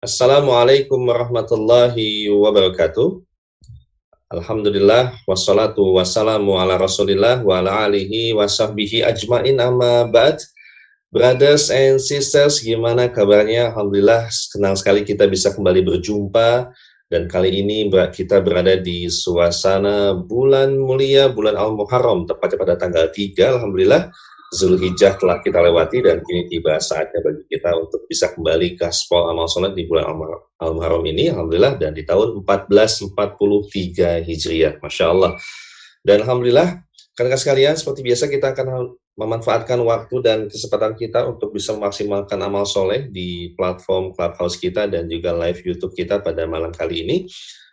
Assalamualaikum warahmatullahi wabarakatuh. Alhamdulillah wassalatu wassalamu ala Rasulillah wa ala alihi wa ajmain amma ba'd. Brothers and sisters, gimana kabarnya? Alhamdulillah senang sekali kita bisa kembali berjumpa dan kali ini kita berada di suasana bulan mulia, bulan Al-Muharram, tepatnya pada tanggal 3, Alhamdulillah Zulhijjah telah kita lewati dan kini tiba saatnya bagi kita untuk bisa kembali ke Aspol Amal Sholat di bulan Al-Muharram ini, Alhamdulillah, dan di tahun 1443 Hijriah, Masya Allah. Dan Alhamdulillah, karena sekalian, seperti biasa kita akan memanfaatkan waktu dan kesempatan kita untuk bisa memaksimalkan amal soleh di platform Clubhouse kita dan juga live YouTube kita pada malam kali ini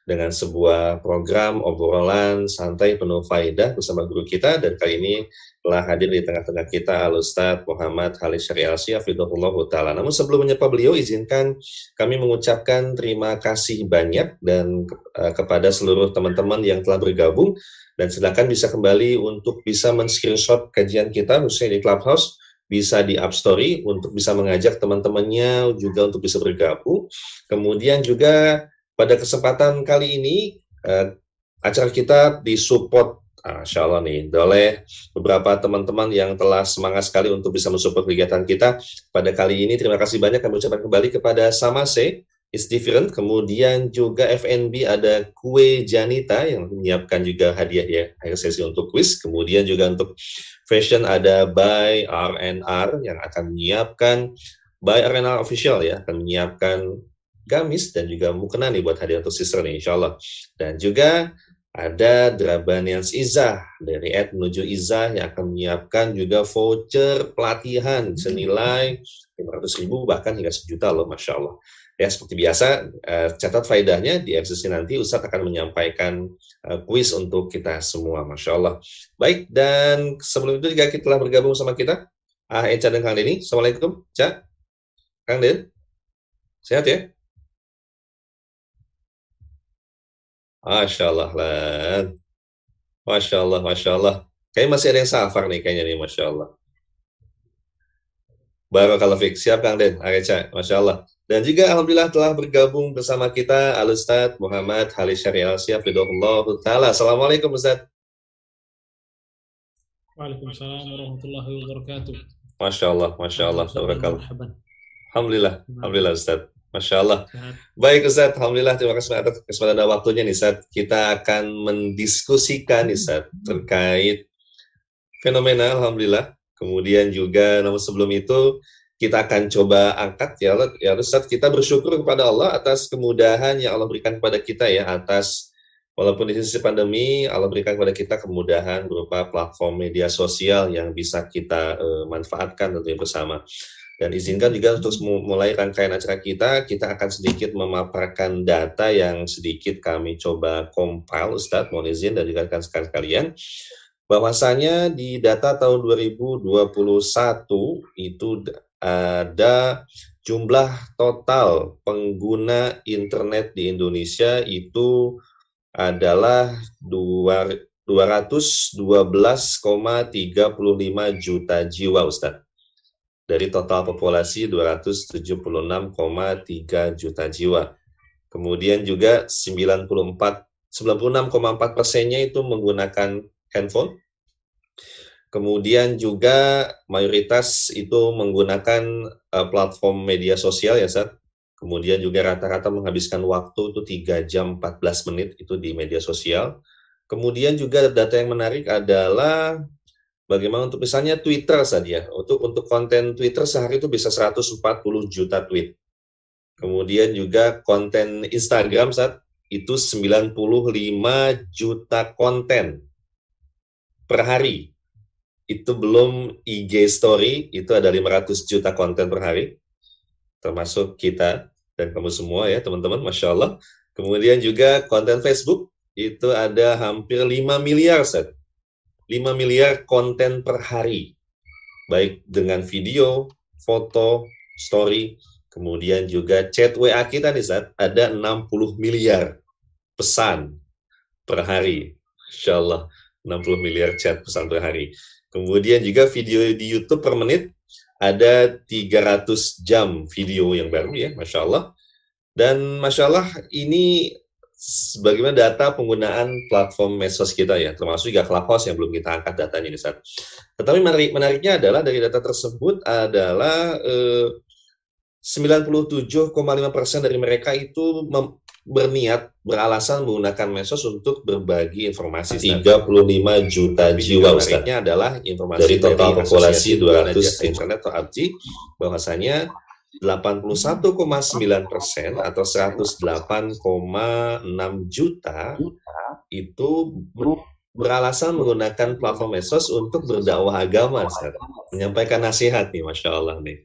dengan sebuah program obrolan santai penuh faidah bersama guru kita dan kali ini telah hadir di tengah-tengah kita Al Muhammad Halis Syariah Afidullah Ta'ala. Namun sebelum menyapa beliau, izinkan kami mengucapkan terima kasih banyak dan ke, uh, kepada seluruh teman-teman yang telah bergabung dan silakan bisa kembali untuk bisa men-screenshot kajian kita khususnya di Clubhouse bisa di App Story untuk bisa mengajak teman-temannya juga untuk bisa bergabung. Kemudian juga pada kesempatan kali ini, uh, acara kita disupport uh, Insya Allah nih, oleh beberapa teman-teman yang telah semangat sekali untuk bisa mensupport kegiatan kita. Pada kali ini, terima kasih banyak kami ucapkan kembali kepada Samase, It's Different, kemudian juga FNB ada Kue Janita yang menyiapkan juga hadiah ya akhir sesi untuk quiz, kemudian juga untuk fashion ada By RNR yang akan menyiapkan By RNR Official ya, akan menyiapkan gamis dan juga mukena nih buat hadiah untuk sister nih insya Allah. Dan juga ada Drabanians Izah dari Ed menuju Izah yang akan menyiapkan juga voucher pelatihan senilai 500 ribu bahkan hingga sejuta loh Masya Allah. Ya seperti biasa, uh, catat faedahnya di episode nanti Ustadz akan menyampaikan uh, kuis untuk kita semua Masya Allah. Baik, dan sebelum itu juga kita telah bergabung sama kita, Ah Eca dan Kang Denny. Assalamualaikum, Cak. Kang Den, sehat ya? Masya Allah lah. Masya Allah, Masya Allah. Kayaknya masih ada yang safar nih kayaknya nih, Masya Allah. Barakallah Fik. Siap Kang Den, Areca. Masya Allah. Dan juga Alhamdulillah telah bergabung bersama kita Al Muhammad Halis Syariah Siap Allah Ta'ala. Assalamualaikum Ustaz. Waalaikumsalam warahmatullahi wabarakatuh. Masya Allah, Masya Allah. Alhamdulillah, Alhamdulillah Ustaz. Masya Allah. Baik Ustaz, Alhamdulillah terima kasih atas kesempatan dan waktunya nih Ustaz. Kita akan mendiskusikan nih Ustaz terkait fenomena Alhamdulillah. Kemudian juga namun sebelum itu kita akan coba angkat ya Allah, ya Ustaz kita bersyukur kepada Allah atas kemudahan yang Allah berikan kepada kita ya atas walaupun di sisi pandemi Allah berikan kepada kita kemudahan berupa platform media sosial yang bisa kita uh, manfaatkan tentunya bersama. Dan izinkan juga untuk mulai rangkaian acara kita, kita akan sedikit memaparkan data yang sedikit kami coba compile, Ustadz, mohon izin dari rekan sekalian. Bahwasanya di data tahun 2021 itu ada jumlah total pengguna internet di Indonesia itu adalah 212,35 juta jiwa, Ustadz dari total populasi 276,3 juta jiwa. Kemudian juga 94 96,4 persennya itu menggunakan handphone. Kemudian juga mayoritas itu menggunakan uh, platform media sosial ya Sat. Kemudian juga rata-rata menghabiskan waktu itu 3 jam 14 menit itu di media sosial. Kemudian juga data yang menarik adalah Bagaimana untuk misalnya Twitter saja, untuk untuk konten Twitter sehari itu bisa 140 juta tweet. Kemudian juga konten Instagram saat itu 95 juta konten per hari. Itu belum IG story, itu ada 500 juta konten per hari. Termasuk kita dan kamu semua ya teman-teman, Masya Allah. Kemudian juga konten Facebook, itu ada hampir 5 miliar set 5 miliar konten per hari. Baik dengan video, foto, story, kemudian juga chat WA kita nih saat ada 60 miliar pesan per hari. Insya Allah 60 miliar chat pesan per hari. Kemudian juga video di YouTube per menit ada 300 jam video yang baru ya, Masya Allah. Dan masya Allah ini bagaimana data penggunaan platform medsos kita ya, termasuk juga Clubhouse yang belum kita angkat datanya di saat. Tetapi menarik, menariknya adalah dari data tersebut adalah eh, 97,5 persen dari mereka itu berniat beralasan menggunakan medsos untuk berbagi informasi 35 juta jiwa Ustaznya adalah informasi dari total populasi 200 internet atau ABG bahwasanya 81,9 persen atau 108,6 juta itu beralasan menggunakan platform medsos untuk berdakwah agama, Ustaz. menyampaikan nasihat nih, masya Allah nih.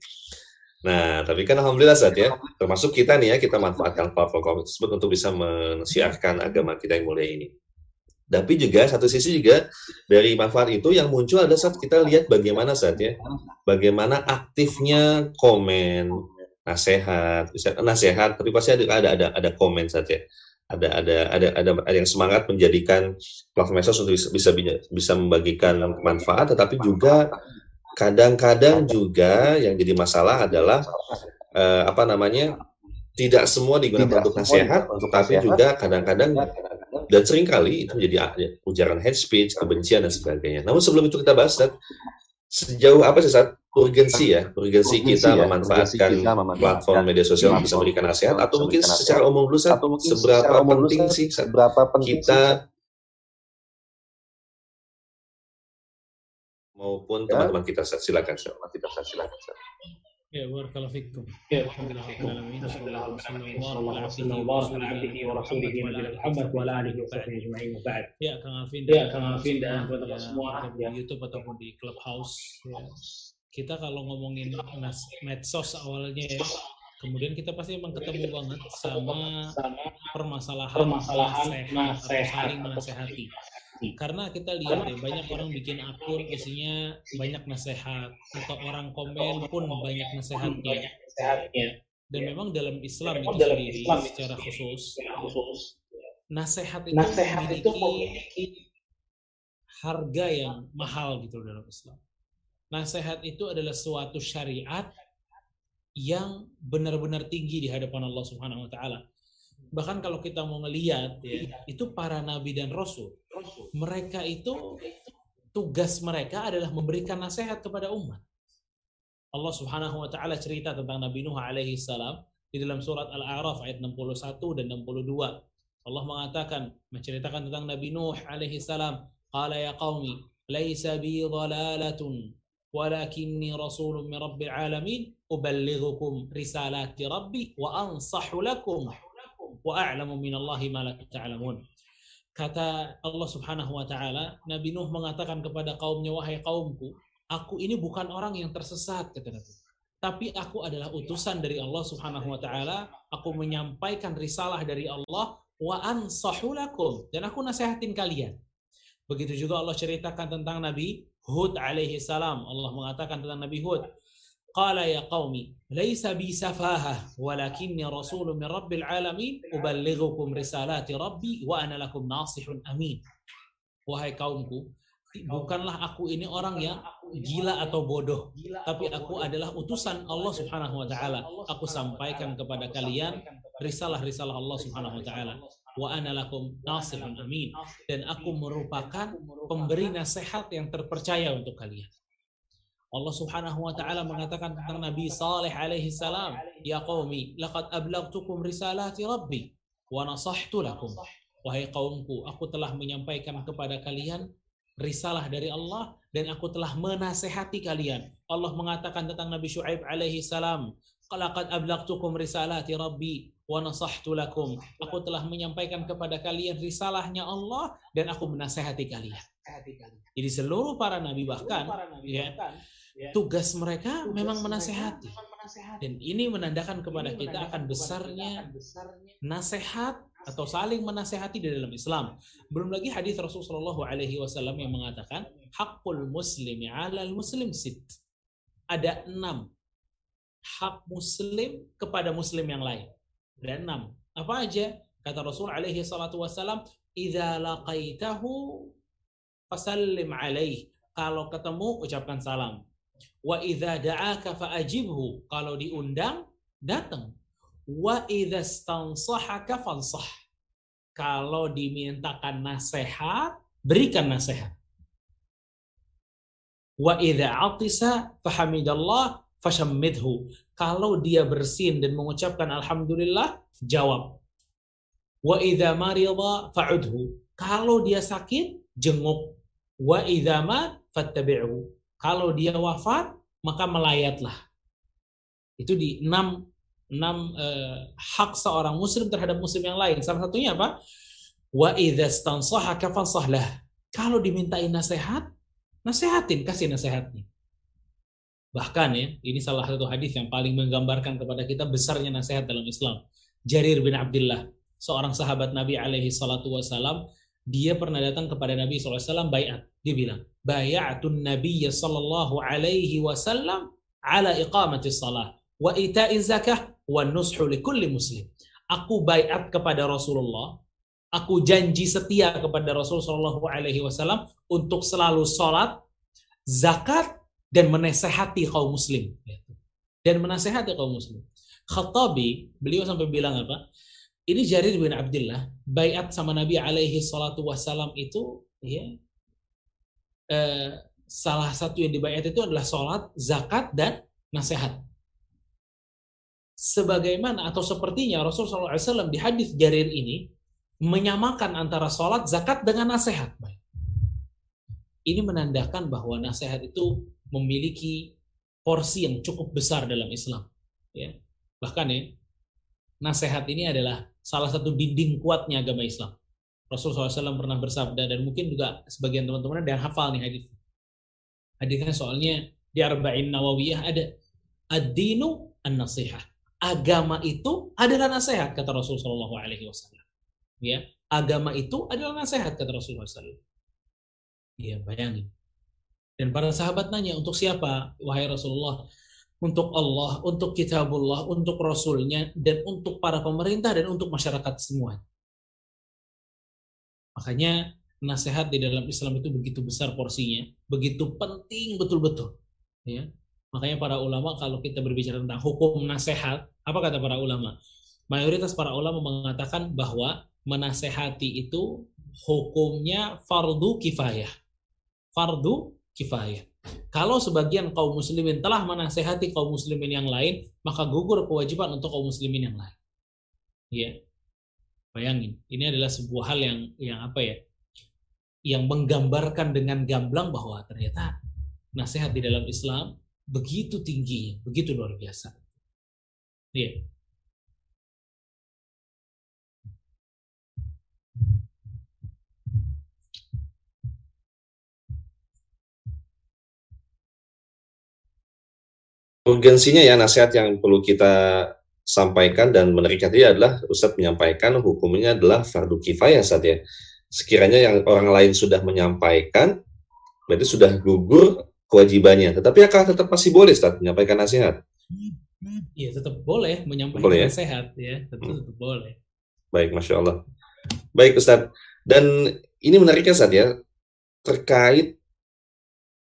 Nah, tapi kan alhamdulillah saat ya, termasuk kita nih ya, kita manfaatkan platform tersebut untuk bisa mensiarkan agama kita yang mulia ini. Tapi juga satu sisi juga dari manfaat itu yang muncul ada saat kita lihat bagaimana saat ya, bagaimana aktifnya komen, nasihat, bisa nasihat, tapi pasti ada ada ada, ada komen saat ya. Ada, ada ada ada ada yang semangat menjadikan platform medsos untuk bisa bisa bisa membagikan manfaat, tetapi juga kadang-kadang juga yang jadi masalah adalah uh, apa namanya tidak semua digunakan untuk nasihat, tapi juga kadang-kadang dan sering kali itu menjadi ujaran hate speech, kebencian dan sebagainya. Namun sebelum itu kita bahas, Dad, sejauh apa sih saat urgensi ya, urgensi kita ya, memanfaatkan kita platform media sosial bisa memberikan nasihat atau mungkin secara umum dulu saat seberapa penting sih seberapa kita maupun ya. teman-teman kita silakan teman kita silakan Ya. Ya, Ya, Kang Alvin. Ya, Kang Alvin dan teman-teman semua. di YouTube ataupun di Clubhouse ya. Kita kalau ngomongin medsos awalnya ya, kemudian kita pasti memang ketemu banget sama permasalahan, permasalahan nasihat, saling menasehati karena kita lihat ya banyak orang bikin akun isinya banyak nasihat atau orang komen pun banyak nasihatnya. Dan memang dalam Islam itu sendiri secara khusus nasihat itu nasihat memiliki, memiliki harga yang mahal gitu dalam Islam. Nasihat itu adalah suatu syariat yang benar-benar tinggi di hadapan Allah Subhanahu wa taala. Bahkan kalau kita mau ngelihat ya itu para nabi dan rasul mereka itu tugas mereka adalah memberikan nasihat kepada umat. Allah Subhanahu wa taala cerita tentang Nabi Nuh alaihi salam di dalam surat Al-A'raf ayat 61 dan 62 Allah mengatakan menceritakan tentang Nabi Nuh alaihi salam qala ya qaumi laisa bi dhalalatun walakinni rasulun min rabbil alamin uballighukum risalati rabbi wa ansahu lakum wa a'lamu minallahi ma la ta'lamun. Kata Allah Subhanahu wa taala, Nabi Nuh mengatakan kepada kaumnya, "Wahai kaumku, aku ini bukan orang yang tersesat," kata Nabi. Tapi aku adalah utusan dari Allah Subhanahu wa taala, aku menyampaikan risalah dari Allah wa ansahu lakum dan aku nasihatin kalian. Begitu juga Allah ceritakan tentang Nabi Hud alaihi salam. Allah mengatakan tentang Nabi Hud, Qala ya qaumi, laisa bi safaha, walakinni rasulun min rabbil alamin, uballighukum risalati rabbi wa ana lakum nasihun amin. Wahai kaumku, bukanlah aku ini orang yang gila atau bodoh, tapi aku adalah utusan Allah Subhanahu wa taala. Aku sampaikan kepada kalian risalah-risalah Allah Subhanahu wa taala. Wa ana lakum nasihun amin dan aku merupakan pemberi nasihat yang terpercaya untuk kalian. Allah Subhanahu wa taala mengatakan tentang Nabi Saleh alaihi salam, "Ya qaumi, laqad ablaghtukum risalati rabbi wa nasahtu lakum." Wahai kaumku, aku telah menyampaikan kepada kalian risalah dari Allah dan aku telah menasehati kalian. Allah mengatakan tentang Nabi Syuaib alaihi salam, "Laqad ablaghtukum risalati rabbi wa nasahtu lakum." Aku telah menyampaikan kepada kalian risalahnya Allah dan aku menasehati kalian. Jadi seluruh para nabi bahkan ya Ya. Tugas mereka memang menasehati. Dan ini menandakan kepada kita akan besarnya nasihat atau saling menasehati di dalam Islam. Belum lagi hadis Rasulullah Alaihi Wasallam yang mengatakan hakul muslimi alal muslim sit. Ada enam hak muslim kepada muslim yang lain. Ada enam. Apa aja? Kata Rasul Alaihi Wasallam, "Idza laqaitahu fasallim alaih." Kalau ketemu ucapkan salam Wa idza da'aka fa'ajibhu. Kalau diundang, datang. wa idza stansahaka fansah. Kalau dimintakan nasihat, berikan nasihat. Wa idza atisa fahamidallah fashammidhu. Kalau dia bersin dan mengucapkan alhamdulillah, jawab. Wa idza marida fa'udhu. Kalau dia sakit, jenguk. Wa idza ma fattabi'hu. Kalau dia wafat, maka melayatlah. Itu di enam enam eh, hak seorang muslim terhadap muslim yang lain. Salah satunya apa? Wa. Kalau dimintain nasihat, nasihatin, kasih nasihatnya. Bahkan ya, ini salah satu hadis yang paling menggambarkan kepada kita besarnya nasihat dalam Islam. Jarir bin Abdullah, seorang sahabat Nabi alaihi salatu wasalam, dia pernah datang kepada Nabi SAW bayat. Dia bilang, bayatun Nabi sallallahu alaihi wasallam ala iqamati salah wa ita'i zakah wa nushu li kulli muslim. Aku bayat kepada Rasulullah, aku janji setia kepada Rasulullah sallallahu alaihi wasallam untuk selalu sholat, zakat dan menasehati kaum muslim. Dan menasehati kaum muslim. Khattabi, beliau sampai bilang apa? Ini Jarir bin Abdullah bayat sama Nabi alaihi salatu wassalam itu ya eh, salah satu yang dibayat itu adalah sholat, zakat dan nasihat. Sebagaimana atau sepertinya Rasul SAW di hadis Jarir ini menyamakan antara sholat, zakat dengan nasihat. Ini menandakan bahwa nasihat itu memiliki porsi yang cukup besar dalam Islam. Ya. Bahkan ya, nasihat ini adalah salah satu dinding kuatnya agama Islam. Rasulullah SAW pernah bersabda dan mungkin juga sebagian teman-teman ada yang hafal nih hadis. Hadisnya soalnya di Arba'in Nawawiyah ada ad-dinu an-nasihah. Agama itu adalah nasihat kata Rasulullah SAW. Ya, agama itu adalah nasihat kata Rasulullah SAW. Iya, bayangin. Dan para sahabat nanya, untuk siapa, wahai Rasulullah? Untuk Allah, untuk kitabullah, untuk rasulnya, dan untuk para pemerintah dan untuk masyarakat semua. Makanya nasihat di dalam Islam itu begitu besar porsinya, begitu penting betul-betul. Ya. Makanya para ulama kalau kita berbicara tentang hukum nasihat, apa kata para ulama? Mayoritas para ulama mengatakan bahwa menasehati itu hukumnya fardu kifayah. Fardu kifayah. Kalau sebagian kaum muslimin telah menasehati kaum muslimin yang lain, maka gugur kewajiban untuk kaum muslimin yang lain. Ya. Bayangin, ini adalah sebuah hal yang yang apa ya? Yang menggambarkan dengan gamblang bahwa ternyata nasihat di dalam Islam begitu tinggi, begitu luar biasa. Ya. Urgensinya ya nasihat yang perlu kita sampaikan dan menariknya tadi adalah Ustadz menyampaikan hukumnya adalah fardu kifayah saat ya. Sekiranya yang orang lain sudah menyampaikan, berarti sudah gugur kewajibannya. Tetapi apakah tetap masih boleh Ustadz menyampaikan nasihat? Iya tetap boleh menyampaikan boleh, ya? nasihat ya, tetap, hmm. tetap boleh. Baik, masya Allah. Baik Ustadz. Dan ini menariknya saat ya terkait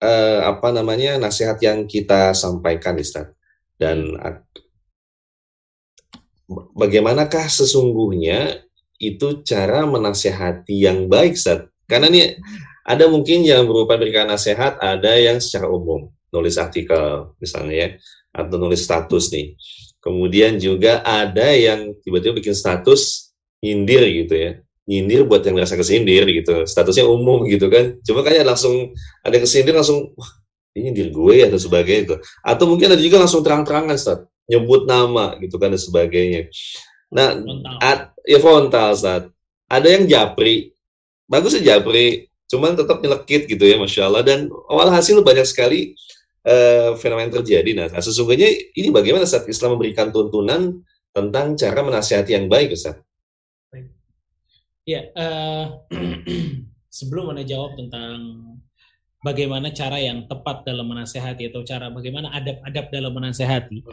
uh, apa namanya nasihat yang kita sampaikan Ustaz. Dan bagaimanakah sesungguhnya itu cara menasehati yang baik Ustaz? Karena ini ada mungkin yang berupa berikan nasihat ada yang secara umum. Nulis artikel misalnya ya atau nulis status nih. Kemudian juga ada yang tiba-tiba bikin status nyindir gitu ya nyindir buat yang merasa kesindir gitu. Statusnya umum gitu kan. Coba kayak langsung ada yang kesindir langsung wah ini nyindir gue atau sebagainya itu atau mungkin ada juga langsung terang-terangan saat nyebut nama gitu kan dan sebagainya. Nah at, ya frontal saat ada yang japri. Bagus sih japri cuman tetap nyelekit gitu ya masya Allah. Dan awal hasil banyak sekali uh, fenomena terjadi nah, nah sesungguhnya ini bagaimana saat Islam memberikan tuntunan tentang cara menasihati yang baik Ustaz Ya, uh, sebelum Anda jawab tentang bagaimana cara yang tepat dalam menasehati atau cara bagaimana adab-adab dalam menasehati.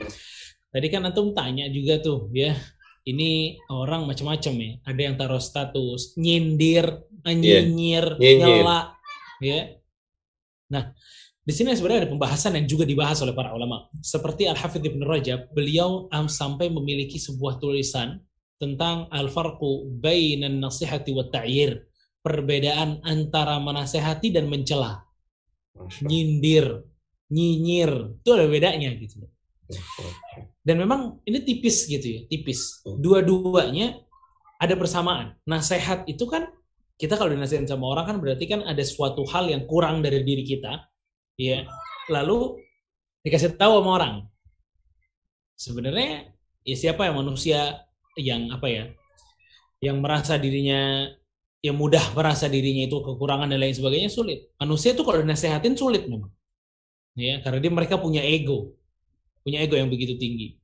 Tadi kan antum tanya juga tuh, ya. Ini orang macam-macam ya. Ada yang taruh status nyindir, nyinyir, yeah. nyela, ya. Nah, di sini sebenarnya ada pembahasan yang juga dibahas oleh para ulama. Seperti Al-Hafidh Ibn Rajab, beliau sampai memiliki sebuah tulisan tentang al-farqu bainan nasihati wa ta'yir. Perbedaan antara menasehati dan mencela. Nyindir, nyinyir, itu ada bedanya gitu. Dan memang ini tipis gitu ya, tipis. Dua-duanya ada persamaan. Nasihat itu kan kita kalau dinasihatin sama orang kan berarti kan ada suatu hal yang kurang dari diri kita ya lalu dikasih tahu sama orang sebenarnya ya siapa yang manusia yang apa ya yang merasa dirinya yang mudah merasa dirinya itu kekurangan dan lain sebagainya sulit. Manusia itu kalau dinasehatin sulit memang. Ya karena dia mereka punya ego. Punya ego yang begitu tinggi.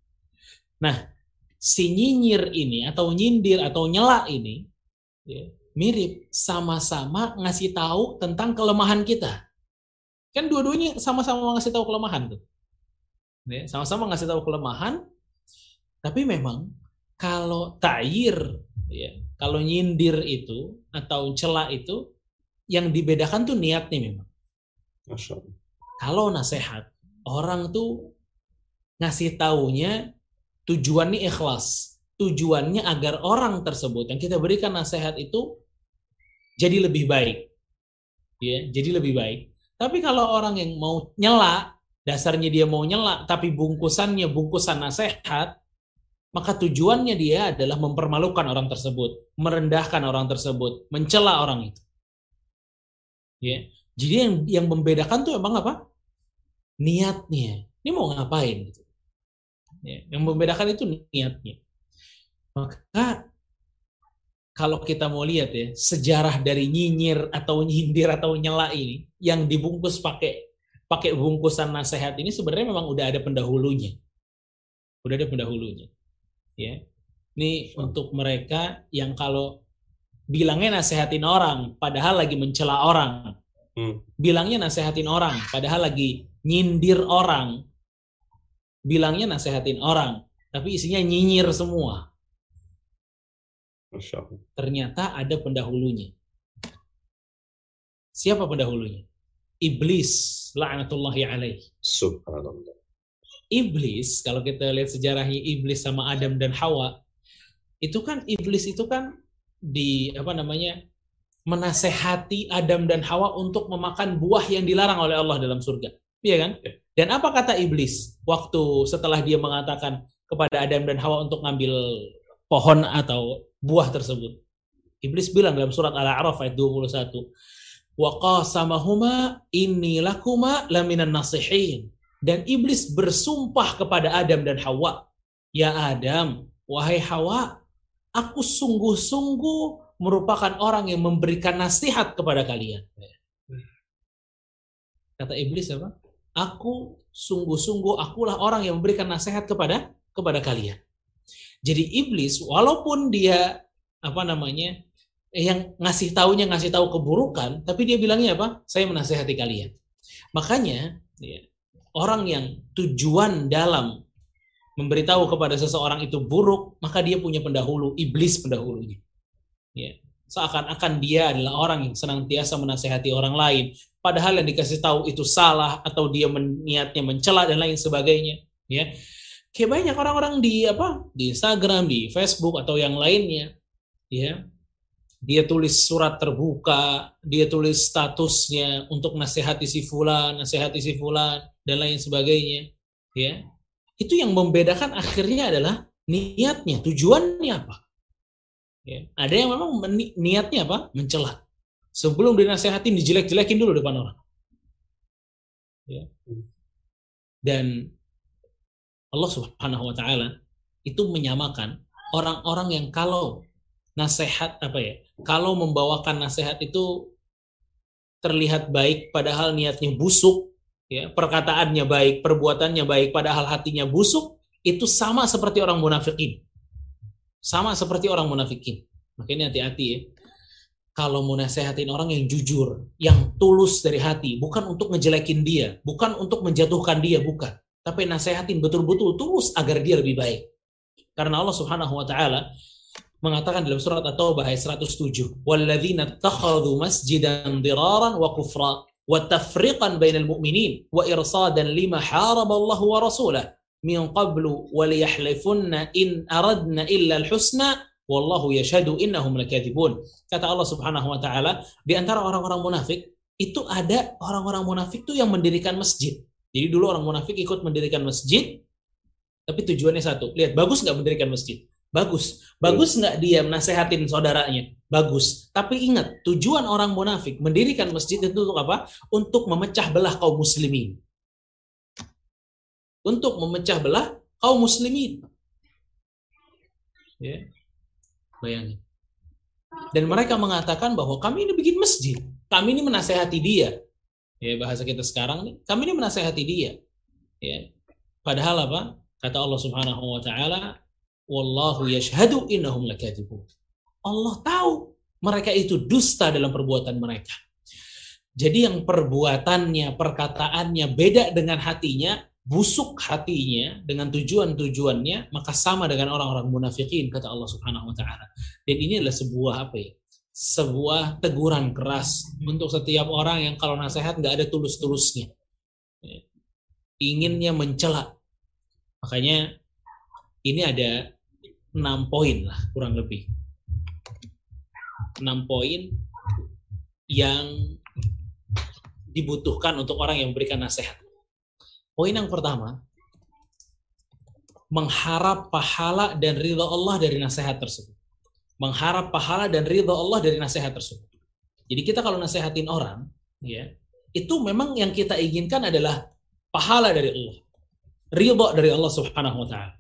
Nah si nyinyir ini atau nyindir atau nyela ini ya, mirip sama-sama ngasih tahu tentang kelemahan kita. Kan dua-duanya sama-sama ngasih tahu kelemahan tuh. Ya, sama-sama ngasih tahu kelemahan, tapi memang kalau ta'yir, ya, kalau nyindir itu atau celak itu, yang dibedakan tuh niatnya memang. Kalau nasihat, orang tuh ngasih taunya tujuannya ikhlas. Tujuannya agar orang tersebut yang kita berikan nasihat itu jadi lebih baik. Ya, jadi lebih baik. Tapi kalau orang yang mau nyela, dasarnya dia mau nyela, tapi bungkusannya bungkusan nasihat, maka tujuannya dia adalah mempermalukan orang tersebut, merendahkan orang tersebut, mencela orang itu. Ya. Jadi yang yang membedakan tuh emang apa? Niatnya. Ini mau ngapain gitu. Ya. Yang membedakan itu niatnya. Maka kalau kita mau lihat ya sejarah dari nyinyir atau nyindir atau nyela ini yang dibungkus pakai pakai bungkusan nasihat ini sebenarnya memang udah ada pendahulunya udah ada pendahulunya ya ini untuk mereka yang kalau bilangnya nasehatin orang padahal lagi mencela orang hmm. bilangnya nasehatin orang padahal lagi nyindir orang bilangnya nasehatin orang tapi isinya nyinyir semua Ternyata ada pendahulunya. Siapa pendahulunya? Iblis, la'natullahi alaih. Subhanallah. Iblis, kalau kita lihat sejarahnya Iblis sama Adam dan Hawa, itu kan Iblis itu kan di apa namanya menasehati Adam dan Hawa untuk memakan buah yang dilarang oleh Allah dalam surga. Iya kan? Ya. Dan apa kata iblis waktu setelah dia mengatakan kepada Adam dan Hawa untuk ngambil pohon atau buah tersebut. Iblis bilang dalam surat Al-A'raf ayat 21, "Wa qasamahuma inni lakuma laminan nasihin." Dan iblis bersumpah kepada Adam dan Hawa, "Ya Adam, wahai Hawa, aku sungguh-sungguh merupakan orang yang memberikan nasihat kepada kalian." Kata iblis apa? Aku sungguh-sungguh akulah orang yang memberikan nasihat kepada kepada kalian. Jadi iblis walaupun dia apa namanya yang ngasih taunya ngasih tahu keburukan, tapi dia bilangnya apa? Saya menasehati kalian. Makanya ya, orang yang tujuan dalam memberitahu kepada seseorang itu buruk, maka dia punya pendahulu, iblis pendahulunya. Ya. Seakan-akan dia adalah orang yang senantiasa menasehati orang lain, padahal yang dikasih tahu itu salah atau dia niatnya mencela dan lain sebagainya. Ya, kayak banyak orang-orang di apa di Instagram di Facebook atau yang lainnya ya dia tulis surat terbuka dia tulis statusnya untuk nasihati si fulan nasihati si fulan dan lain sebagainya ya. Itu yang membedakan akhirnya adalah niatnya. Tujuannya apa? Ya ada yang memang niatnya apa? Mencela. Sebelum dinasehatin dijelek-jelekin dulu depan orang. Ya. Dan Allah Subhanahu wa taala itu menyamakan orang-orang yang kalau nasihat apa ya? Kalau membawakan nasihat itu terlihat baik padahal niatnya busuk, ya, perkataannya baik, perbuatannya baik padahal hatinya busuk, itu sama seperti orang munafikin. Sama seperti orang munafikin. Makanya hati-hati ya. Kalau mau nasehatin orang yang jujur, yang tulus dari hati, bukan untuk ngejelekin dia, bukan untuk menjatuhkan dia, bukan tapi nasehatin betul-betul tulus agar dia lebih baik. Karena Allah Subhanahu wa taala mengatakan dalam surat At-Taubah ayat 107, "Walladzina takhadhu masjidan diraran wa kufra innahum lakadzibun. Kata Allah Subhanahu wa taala, di antara orang-orang munafik itu ada orang-orang munafik tuh yang mendirikan masjid. Jadi dulu orang munafik ikut mendirikan masjid, tapi tujuannya satu. Lihat, bagus nggak mendirikan masjid? Bagus. Bagus nggak dia menasehatin saudaranya? Bagus. Tapi ingat, tujuan orang munafik mendirikan masjid itu untuk apa? Untuk memecah belah kaum muslimin. Untuk memecah belah kaum muslimin. Ya. Bayangin. Dan mereka mengatakan bahwa kami ini bikin masjid. Kami ini menasehati dia. Ya, bahasa kita sekarang nih, kami ini menasehati dia. Ya. Padahal apa? Kata Allah Subhanahu wa taala, "Wallahu yashhadu innahum lakadzibun." Allah tahu mereka itu dusta dalam perbuatan mereka. Jadi yang perbuatannya, perkataannya beda dengan hatinya, busuk hatinya dengan tujuan-tujuannya, maka sama dengan orang-orang munafikin kata Allah Subhanahu wa taala. Dan ini adalah sebuah apa ya? sebuah teguran keras untuk setiap orang yang kalau nasihat nggak ada tulus-tulusnya. Inginnya mencela. Makanya ini ada enam poin lah kurang lebih. Enam poin yang dibutuhkan untuk orang yang memberikan nasihat. Poin yang pertama, mengharap pahala dan ridho Allah dari nasihat tersebut mengharap pahala dan ridho Allah dari nasihat tersebut. Jadi kita kalau nasihatin orang, ya, itu memang yang kita inginkan adalah pahala dari Allah. Ridho dari Allah Subhanahu wa taala.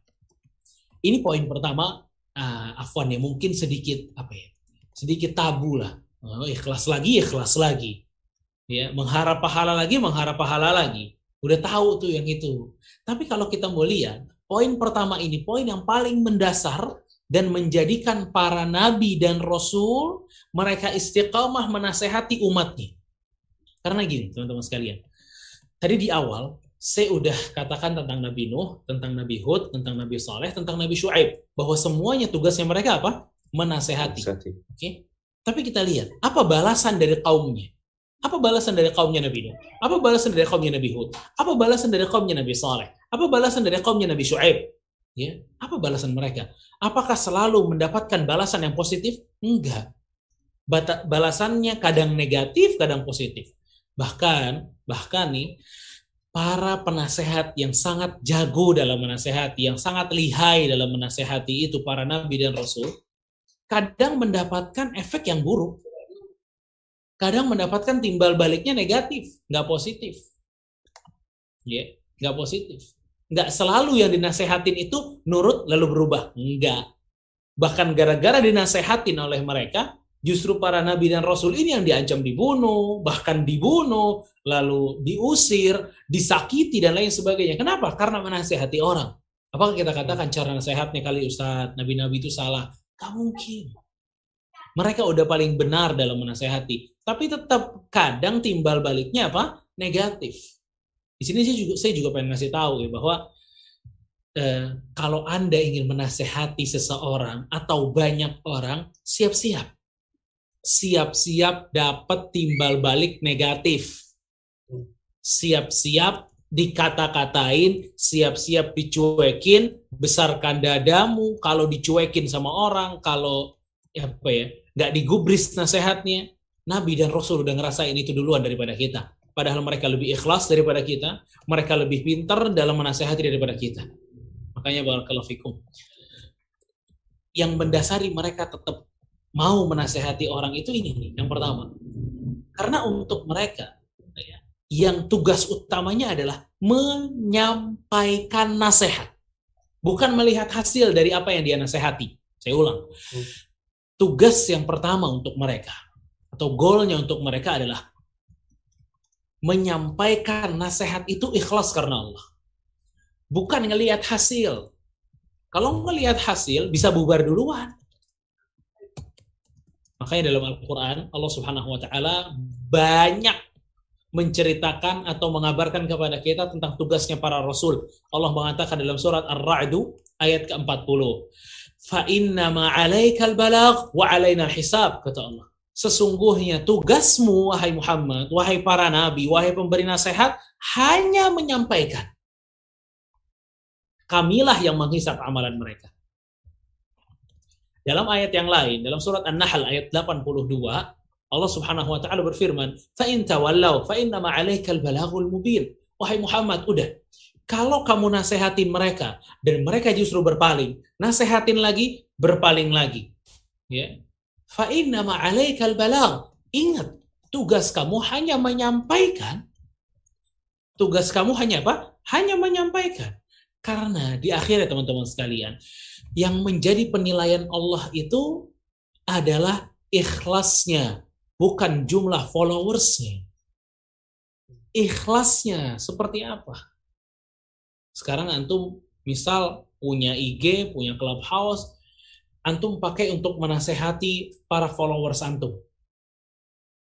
Ini poin pertama, uh, afwan ya, mungkin sedikit apa ya? Sedikit tabu lah. Oh, ikhlas lagi, ikhlas lagi. Ya, mengharap pahala lagi, mengharap pahala lagi. Udah tahu tuh yang itu. Tapi kalau kita mau lihat, poin pertama ini poin yang paling mendasar dan menjadikan para nabi dan rasul mereka istiqamah menasehati umatnya. Karena gini, teman-teman sekalian. Tadi di awal saya udah katakan tentang Nabi Nuh, tentang Nabi Hud, tentang Nabi Saleh, tentang Nabi Shu'aib bahwa semuanya tugasnya mereka apa? Menasehati. Oke. Okay? Tapi kita lihat apa balasan dari kaumnya. Apa balasan dari kaumnya Nabi Nuh? Apa balasan dari kaumnya Nabi Hud? Apa balasan dari kaumnya Nabi Saleh? Apa balasan dari kaumnya Nabi Shu'aib? Ya, apa balasan mereka? Apakah selalu mendapatkan balasan yang positif? Enggak. Balasannya kadang negatif, kadang positif. Bahkan, bahkan nih, para penasehat yang sangat jago dalam menasehati, yang sangat lihai dalam menasehati itu para nabi dan rasul, kadang mendapatkan efek yang buruk. Kadang mendapatkan timbal baliknya negatif, nggak positif. Ya, yeah, nggak positif. Nggak selalu yang dinasehatin itu nurut lalu berubah. Enggak. Bahkan gara-gara dinasehatin oleh mereka, justru para nabi dan rasul ini yang diancam dibunuh, bahkan dibunuh, lalu diusir, disakiti dan lain sebagainya. Kenapa? Karena menasehati orang. Apakah kita katakan cara nasihatnya kali Ustadz, nabi-nabi itu salah? Gak mungkin. Mereka udah paling benar dalam menasehati. Tapi tetap kadang timbal baliknya apa? Negatif. Di sini saya juga saya juga pengen ngasih tahu ya bahwa eh, kalau Anda ingin menasehati seseorang atau banyak orang, siap-siap. Siap-siap dapat timbal balik negatif. Siap-siap dikata-katain, siap-siap dicuekin, besarkan dadamu, kalau dicuekin sama orang, kalau ya apa ya, nggak digubris nasehatnya, Nabi dan Rasul udah ngerasain itu duluan daripada kita padahal mereka lebih ikhlas daripada kita, mereka lebih pintar dalam menasehati daripada kita. Makanya barakallahu fikum. Yang mendasari mereka tetap mau menasehati orang itu ini nih, yang pertama. Karena untuk mereka ya, yang tugas utamanya adalah menyampaikan nasihat. Bukan melihat hasil dari apa yang dia nasehati. Saya ulang. Hmm. Tugas yang pertama untuk mereka atau goalnya untuk mereka adalah menyampaikan nasihat itu ikhlas karena Allah. Bukan ngelihat hasil. Kalau ngelihat hasil bisa bubar duluan. Makanya dalam Al-Quran Allah Subhanahu Wa Taala banyak menceritakan atau mengabarkan kepada kita tentang tugasnya para rasul. Allah mengatakan dalam surat Ar-Ra'du ayat ke-40. Fa inna ma 'alaikal balagh wa hisab kata Allah. Sesungguhnya tugasmu, wahai Muhammad, wahai para nabi, wahai pemberi nasihat, hanya menyampaikan. Kamilah yang menghisap amalan mereka. Dalam ayat yang lain, dalam surat An-Nahl ayat 82, Allah Subhanahu wa taala berfirman, "Fa in tawallaw fa inna ma 'alaikal balaghul mubin." Wahai Muhammad, udah. Kalau kamu nasehatin mereka dan mereka justru berpaling, nasehatin lagi, berpaling lagi. Ya. Fa inna ma 'alaikal balagh. Ingat, tugas kamu hanya menyampaikan. Tugas kamu hanya apa? Hanya menyampaikan. Karena di akhirnya teman-teman sekalian, yang menjadi penilaian Allah itu adalah ikhlasnya, bukan jumlah followersnya. Ikhlasnya seperti apa? Sekarang antum misal punya IG, punya clubhouse, antum pakai untuk menasehati para followers antum.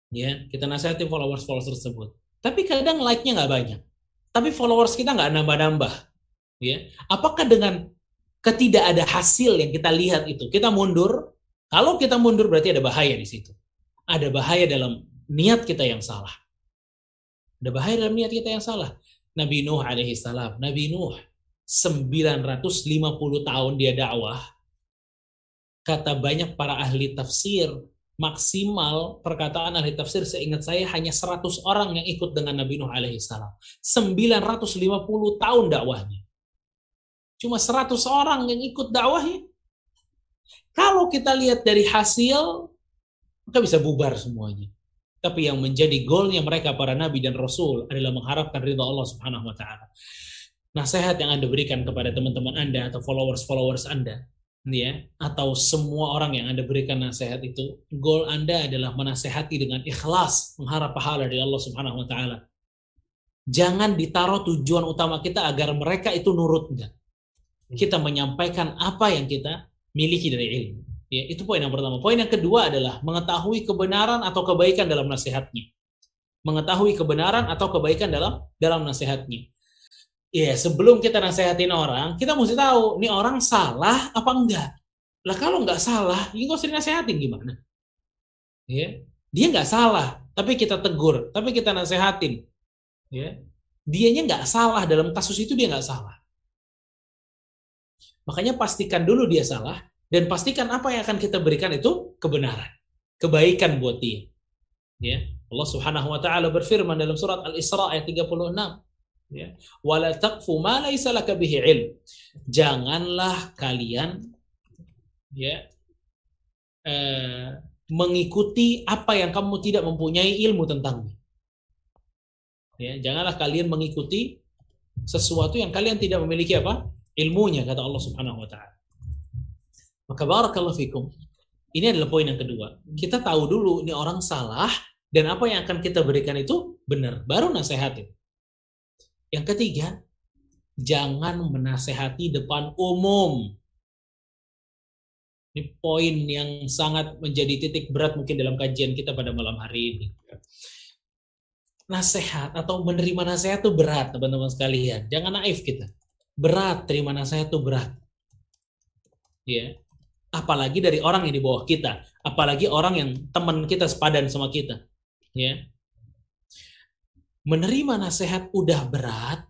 Ya, kita nasihati followers followers tersebut. Tapi kadang like-nya nggak banyak. Tapi followers kita nggak nambah-nambah. Ya, apakah dengan ketika ada hasil yang kita lihat itu, kita mundur. Kalau kita mundur berarti ada bahaya di situ. Ada bahaya dalam niat kita yang salah. Ada bahaya dalam niat kita yang salah. Nabi Nuh alaihi salam, Nabi Nuh 950 tahun dia dakwah. Kata banyak para ahli tafsir, maksimal perkataan ahli tafsir seingat saya hanya 100 orang yang ikut dengan Nabi Nuh alaihi salam. 950 tahun dakwahnya. Cuma 100 orang yang ikut dakwahnya. Kalau kita lihat dari hasil, maka bisa bubar semuanya. Tapi yang menjadi goalnya mereka para nabi dan rasul adalah mengharapkan ridha Allah Subhanahu wa taala. Nasihat yang Anda berikan kepada teman-teman Anda atau followers-followers Anda, ya, atau semua orang yang Anda berikan nasihat itu, goal Anda adalah menasehati dengan ikhlas, mengharap pahala dari Allah Subhanahu wa taala. Jangan ditaruh tujuan utama kita agar mereka itu nurut enggak kita menyampaikan apa yang kita miliki dari ilmu. Ya, itu poin yang pertama. Poin yang kedua adalah mengetahui kebenaran atau kebaikan dalam nasihatnya. Mengetahui kebenaran atau kebaikan dalam dalam nasihatnya. Ya, sebelum kita nasihatin orang, kita mesti tahu nih orang salah apa enggak. Lah kalau enggak salah, ini nggak usah dinasehatin gimana? Ya, dia enggak salah, tapi kita tegur, tapi kita nasehatin. Ya, dianya enggak salah dalam kasus itu dia enggak salah. Makanya pastikan dulu dia salah dan pastikan apa yang akan kita berikan itu kebenaran, kebaikan buat dia. Ya. Allah Subhanahu wa taala berfirman dalam surat Al-Isra ayat 36, ya. Wala taqfu ma laysa laka bihi ilm. Janganlah kalian ya eh, mengikuti apa yang kamu tidak mempunyai ilmu tentangnya. Ya, janganlah kalian mengikuti sesuatu yang kalian tidak memiliki apa? Ilmunya kata Allah Subhanahu wa taala. Maka barakallahu fikum. Ini adalah poin yang kedua. Kita tahu dulu ini orang salah dan apa yang akan kita berikan itu benar, baru nasehatin. Yang ketiga, jangan menasehati depan umum. Ini poin yang sangat menjadi titik berat mungkin dalam kajian kita pada malam hari ini. Nasehat atau menerima nasihat itu berat, teman-teman sekalian. Jangan naif kita berat terima nasihat itu berat. Ya. Apalagi dari orang yang di bawah kita, apalagi orang yang teman kita sepadan sama kita. Ya. Menerima nasihat udah berat,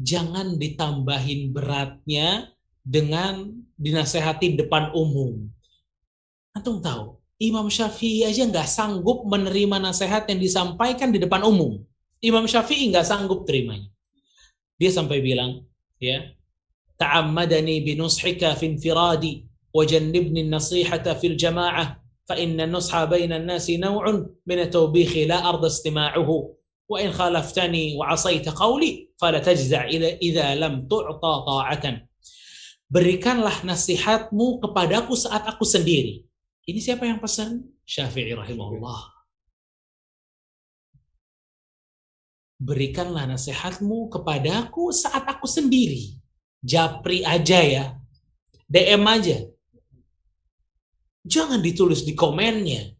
jangan ditambahin beratnya dengan dinasehati depan umum. Antum tahu, Imam Syafi'i aja nggak sanggup menerima nasihat yang disampaikan di depan umum. Imam Syafi'i nggak sanggup terimanya. Dia sampai bilang, ya ta'ammadani binushika fi infiradi wajannibni nasihata fil jama'ah fa inna nusha baina an-nasi naw'un min at-tawbikh la arda istima'uhu wa in khalaftani wa 'asayta qawli fala tajza' idza lam tu'ta ta'atan berikanlah nasihatmu kepadaku saat aku sendiri. Ini siapa yang pesan? Syafi'i rahimahullah berikanlah nasihatmu kepadaku saat aku sendiri. Japri aja ya. DM aja. Jangan ditulis di komennya.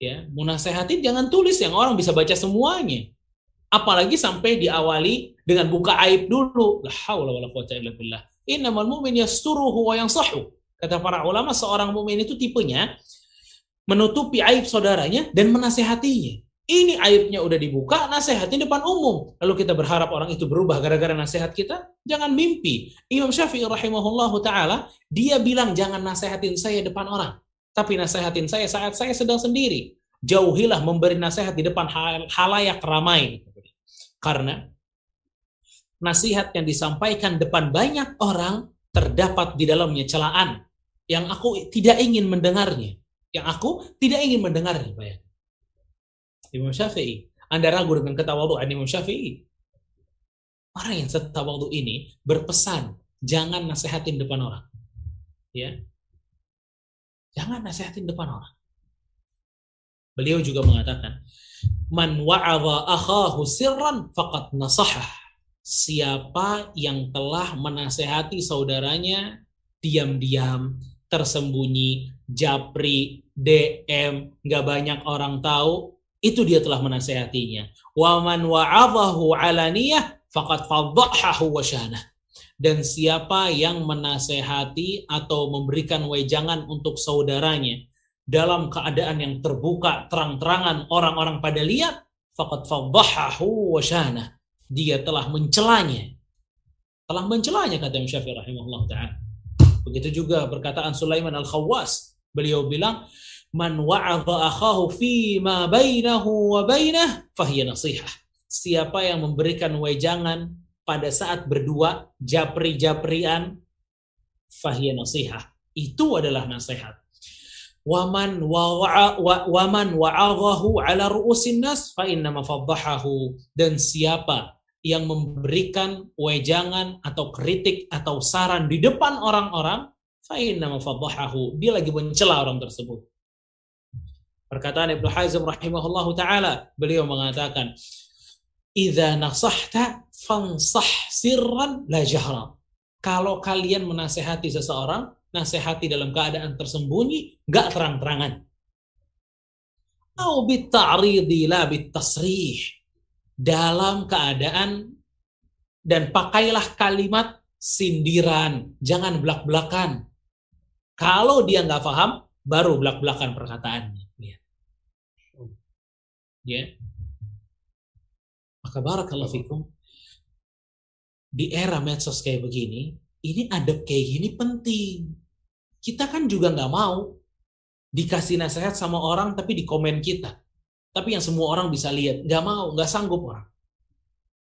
Ya, mau jangan tulis yang orang bisa baca semuanya. Apalagi sampai diawali dengan buka aib dulu. La haula wala quwata illa billah. Innamal mu'min yasturuhu wa yansahu. Kata para ulama seorang mukmin itu tipenya menutupi aib saudaranya dan menasehatinya. Ini aibnya udah dibuka, nasihatnya depan umum. Lalu kita berharap orang itu berubah gara-gara nasihat kita? Jangan mimpi. Imam Syafi'i rahimahullahu taala, dia bilang jangan nasihatin saya depan orang, tapi nasihatin saya saat saya sedang sendiri. Jauhilah memberi nasihat di depan hal halayak ramai. Karena nasihat yang disampaikan depan banyak orang terdapat di dalamnya celaan yang aku tidak ingin mendengarnya. Yang aku tidak ingin mendengarnya, Bayang. Imam Syafi'i. Anda ragu dengan ketawaduan Imam Syafi'i. Orang yang setawadu ini berpesan, jangan nasehatin depan orang. Ya. Jangan nasehatin depan orang. Beliau juga mengatakan, Man wa'adha akhahu sirran faqad nasahah. Siapa yang telah menasehati saudaranya diam-diam, tersembunyi, japri, DM, nggak banyak orang tahu, itu dia telah menasehatinya. Wa man wa'adhahu alaniyah faqad fadhahahu wa Dan siapa yang menasehati atau memberikan wejangan untuk saudaranya dalam keadaan yang terbuka terang-terangan orang-orang pada lihat, faqad fadhahahu wa Dia telah mencelanya. Telah mencelanya kata Imam Syafi'i rahimahullah taala. Begitu juga perkataan Sulaiman Al-Khawwas. Beliau bilang, man wa'adha akhahu fi ma bainahu wa bainah fahiya nasihah. Siapa yang memberikan wejangan pada saat berdua japri-japrian fahiya nasihah. Itu adalah nasihat. Waman wa waman wa'adhahu ala ru'usin nas fa inna dan siapa yang memberikan wejangan atau kritik atau saran di depan orang-orang fa inna fadhahahu dia lagi mencela orang tersebut Perkataan Ibnu Hazm rahimahullah taala, beliau mengatakan, "Idza nasahta fansah sirran la jahra." Kalau kalian menasehati seseorang, nasehati dalam keadaan tersembunyi, enggak terang-terangan. Au bitta'ridi la tasrih. Dalam keadaan dan pakailah kalimat sindiran, jangan belak-belakan. Kalau dia nggak paham, baru belak-belakan perkataannya ya. Maka barakallahu fikum. Di era medsos kayak begini ini adab kayak gini penting. Kita kan juga nggak mau dikasih nasihat sama orang tapi di komen kita. Tapi yang semua orang bisa lihat. Nggak mau nggak sanggup orang.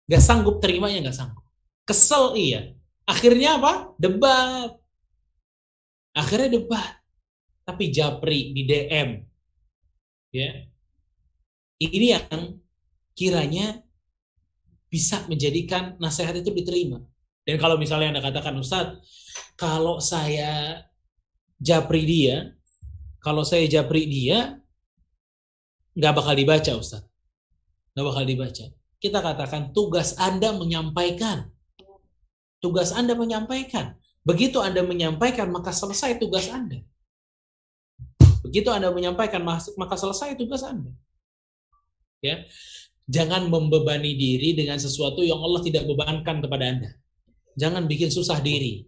Nggak sanggup terimanya nggak sanggup. Kesel iya. Akhirnya apa? Debat. Akhirnya debat. Tapi japri di DM ya ini yang kiranya bisa menjadikan nasihat itu diterima. Dan kalau misalnya Anda katakan, Ustadz, kalau saya japri dia, kalau saya japri dia, nggak bakal dibaca, Ustadz. Nggak bakal dibaca. Kita katakan tugas Anda menyampaikan. Tugas Anda menyampaikan. Begitu Anda menyampaikan, maka selesai tugas Anda. Begitu Anda menyampaikan, maka selesai tugas Anda ya. Jangan membebani diri dengan sesuatu yang Allah tidak bebankan kepada anda. Jangan bikin susah diri.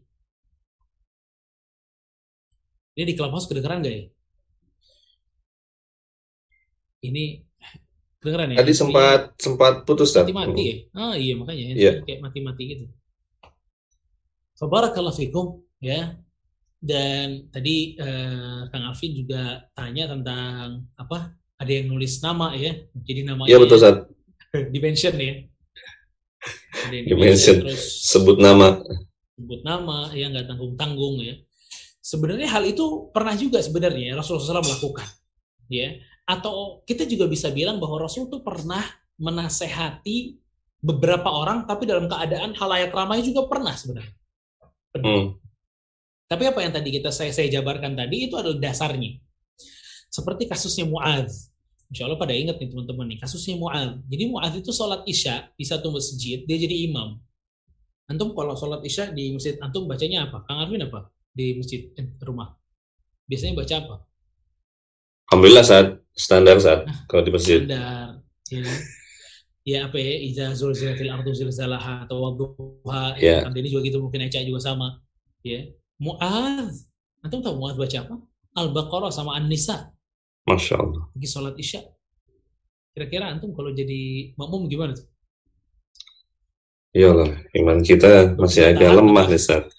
Ini di clubhouse kedengeran gak ya? Ini kedengeran ya? Tadi sempat ini, sempat putus mati mati ya? Ah iya makanya. Yeah. kayak mati mati gitu. Fabarakallah fikum ya. Dan tadi eh, Kang Alvin juga tanya tentang apa ada yang nulis nama ya jadi namanya iya betul saat di mention ya di mention terus sebut nama. sebut nama ya nggak tanggung tanggung ya. Sebenarnya hal itu pernah juga sebenarnya Rasulullah SAW melakukan ya. Atau kita juga bisa bilang bahwa Rasul itu pernah menasehati beberapa orang tapi dalam keadaan halayak ramai juga pernah sebenarnya. Hmm. Tapi apa yang tadi kita saya saya jabarkan tadi itu adalah dasarnya. Seperti kasusnya Muaz. Insya Allah pada ingat nih teman-teman nih kasusnya Mu'ad. Jadi Mu'ad itu sholat isya di satu masjid, dia jadi imam. Antum kalau sholat isya di masjid, antum bacanya apa? Kang Arvin apa? Di masjid eh, rumah. Biasanya baca apa? Alhamdulillah saat standar saat nah, kalau di masjid. Standar. Ya. ya apa ya? Iza zulzilatil ardu zilzalaha atau wadduha. Ya. Yeah. Ini juga gitu mungkin Eca juga sama. Ya. Mu'ad. Antum tahu Mu'ad baca apa? Al-Baqarah sama An-Nisa Masya Allah. Pergi sholat isya. Kira-kira antum kalau jadi makmum gimana tuh? Iyalah, iman kita masih agak lemah nih saat.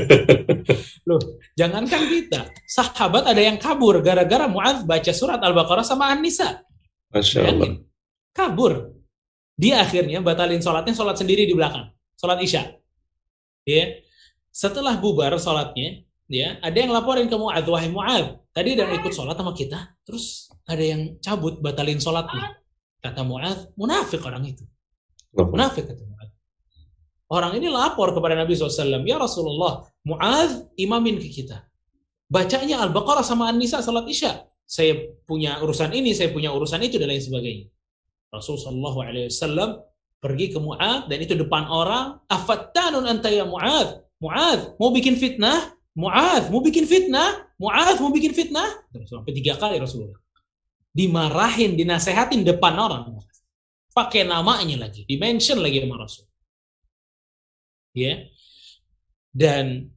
Loh, jangankan kita, sahabat ada yang kabur gara-gara Mu'adz baca surat Al-Baqarah sama An-Nisa. Masya Allah. Kabur. Dia akhirnya batalin sholatnya, sholat sendiri di belakang. Sholat Isya. Ya. Setelah bubar sholatnya, ya, ada yang laporin ke Mu'adz, wahai Mu'adz, tadi ada yang ikut sholat sama kita, terus ada yang cabut, batalin sholatnya. Kata Mu'adz, munafik orang itu. Munafik kata Orang ini lapor kepada Nabi SAW, ya Rasulullah, Mu'adz imamin ke kita. Bacanya Al-Baqarah sama An-Nisa salat Isya. Saya punya urusan ini, saya punya urusan itu, dan lain sebagainya. Rasulullah SAW pergi ke Mu'adz, dan itu depan orang, afattanun anta ya Mu'adz. Mu'adz, mau bikin fitnah? Mu'adz, mau bikin fitnah? Mu'adz, mau bikin fitnah? Sampai tiga kali Rasulullah. Dimarahin, dinasehatin depan orang. Pakai namanya lagi, dimention lagi sama Rasul ya dan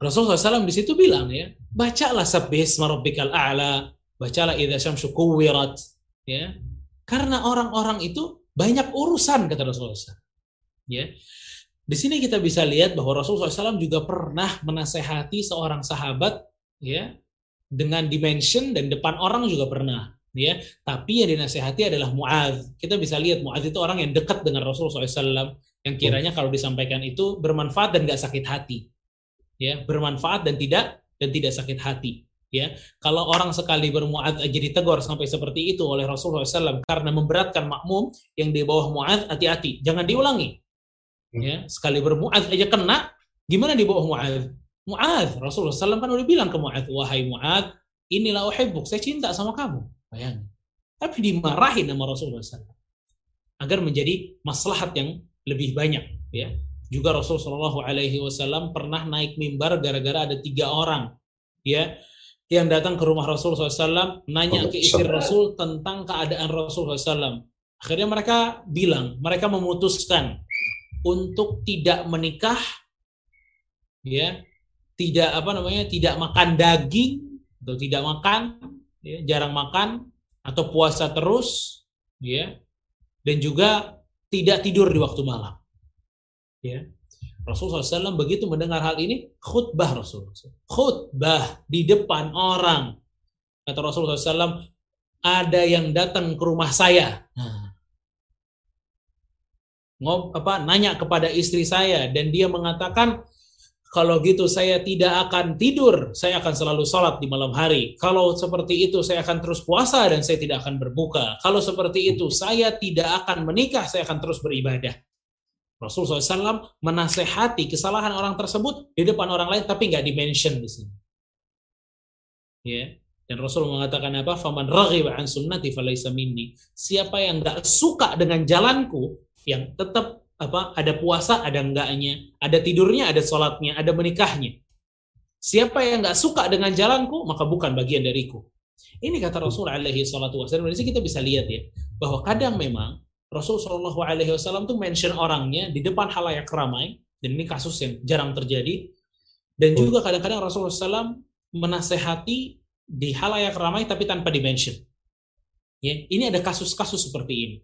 Rasulullah SAW di situ bilang ya bacalah sabis marabbikal a'la bacalah idza syamsu kuwirat ya karena orang-orang itu banyak urusan kata Rasulullah SAW ya di sini kita bisa lihat bahwa Rasulullah SAW juga pernah menasehati seorang sahabat ya dengan dimension dan depan orang juga pernah ya. Tapi yang dinasehati adalah Muadz. Kita bisa lihat Muadz itu orang yang dekat dengan Rasulullah SAW yang kiranya kalau disampaikan itu bermanfaat dan nggak sakit hati ya. Bermanfaat dan tidak dan tidak sakit hati ya. Kalau orang sekali bermuad aja ditegur sampai seperti itu oleh Rasulullah SAW karena memberatkan makmum yang di bawah muad hati-hati. Jangan diulangi. Ya sekali bermuad aja kena gimana di bawah muad muad Rasulullah SAW kan udah bilang ke muad wahai muad inilah uhibbuk saya cinta sama kamu. Bayangin. Tapi dimarahin sama Rasulullah SAW agar menjadi maslahat yang lebih banyak ya. Juga Rasul Shallallahu Alaihi Wasallam pernah naik mimbar gara-gara ada tiga orang ya yang datang ke rumah Rasul SAW nanya ke istri Rasul tentang keadaan Rasul SAW. Akhirnya mereka bilang, mereka memutuskan untuk tidak menikah, ya, tidak apa namanya, tidak makan daging atau tidak makan, ya, jarang makan atau puasa terus, ya, dan juga tidak tidur di waktu malam. Ya. Rasulullah SAW begitu mendengar hal ini, khutbah Rasulullah Khutbah di depan orang. Kata Rasulullah SAW, ada yang datang ke rumah saya. Nah, ngob apa nanya kepada istri saya dan dia mengatakan kalau gitu saya tidak akan tidur, saya akan selalu sholat di malam hari. Kalau seperti itu saya akan terus puasa dan saya tidak akan berbuka. Kalau seperti itu saya tidak akan menikah, saya akan terus beribadah. Rasulullah SAW menasehati kesalahan orang tersebut di depan orang lain tapi nggak dimention di sini. Ya. Dan Rasul mengatakan apa? Faman raghiba an sunnati falaysa minni. Siapa yang nggak suka dengan jalanku, yang tetap apa ada puasa ada enggaknya ada tidurnya ada sholatnya ada menikahnya. Siapa yang nggak suka dengan jalanku maka bukan bagian dariku. Ini kata Rasul alaihi salatu wasallam dari kita bisa lihat ya bahwa kadang memang Rasul Shallallahu alaihi wasallam tuh mention orangnya di depan halayak ramai dan ini kasus yang jarang terjadi. Dan juga kadang-kadang Rasulullah SAW menasehati di halayak ramai tapi tanpa dimention. Ya ini ada kasus-kasus seperti ini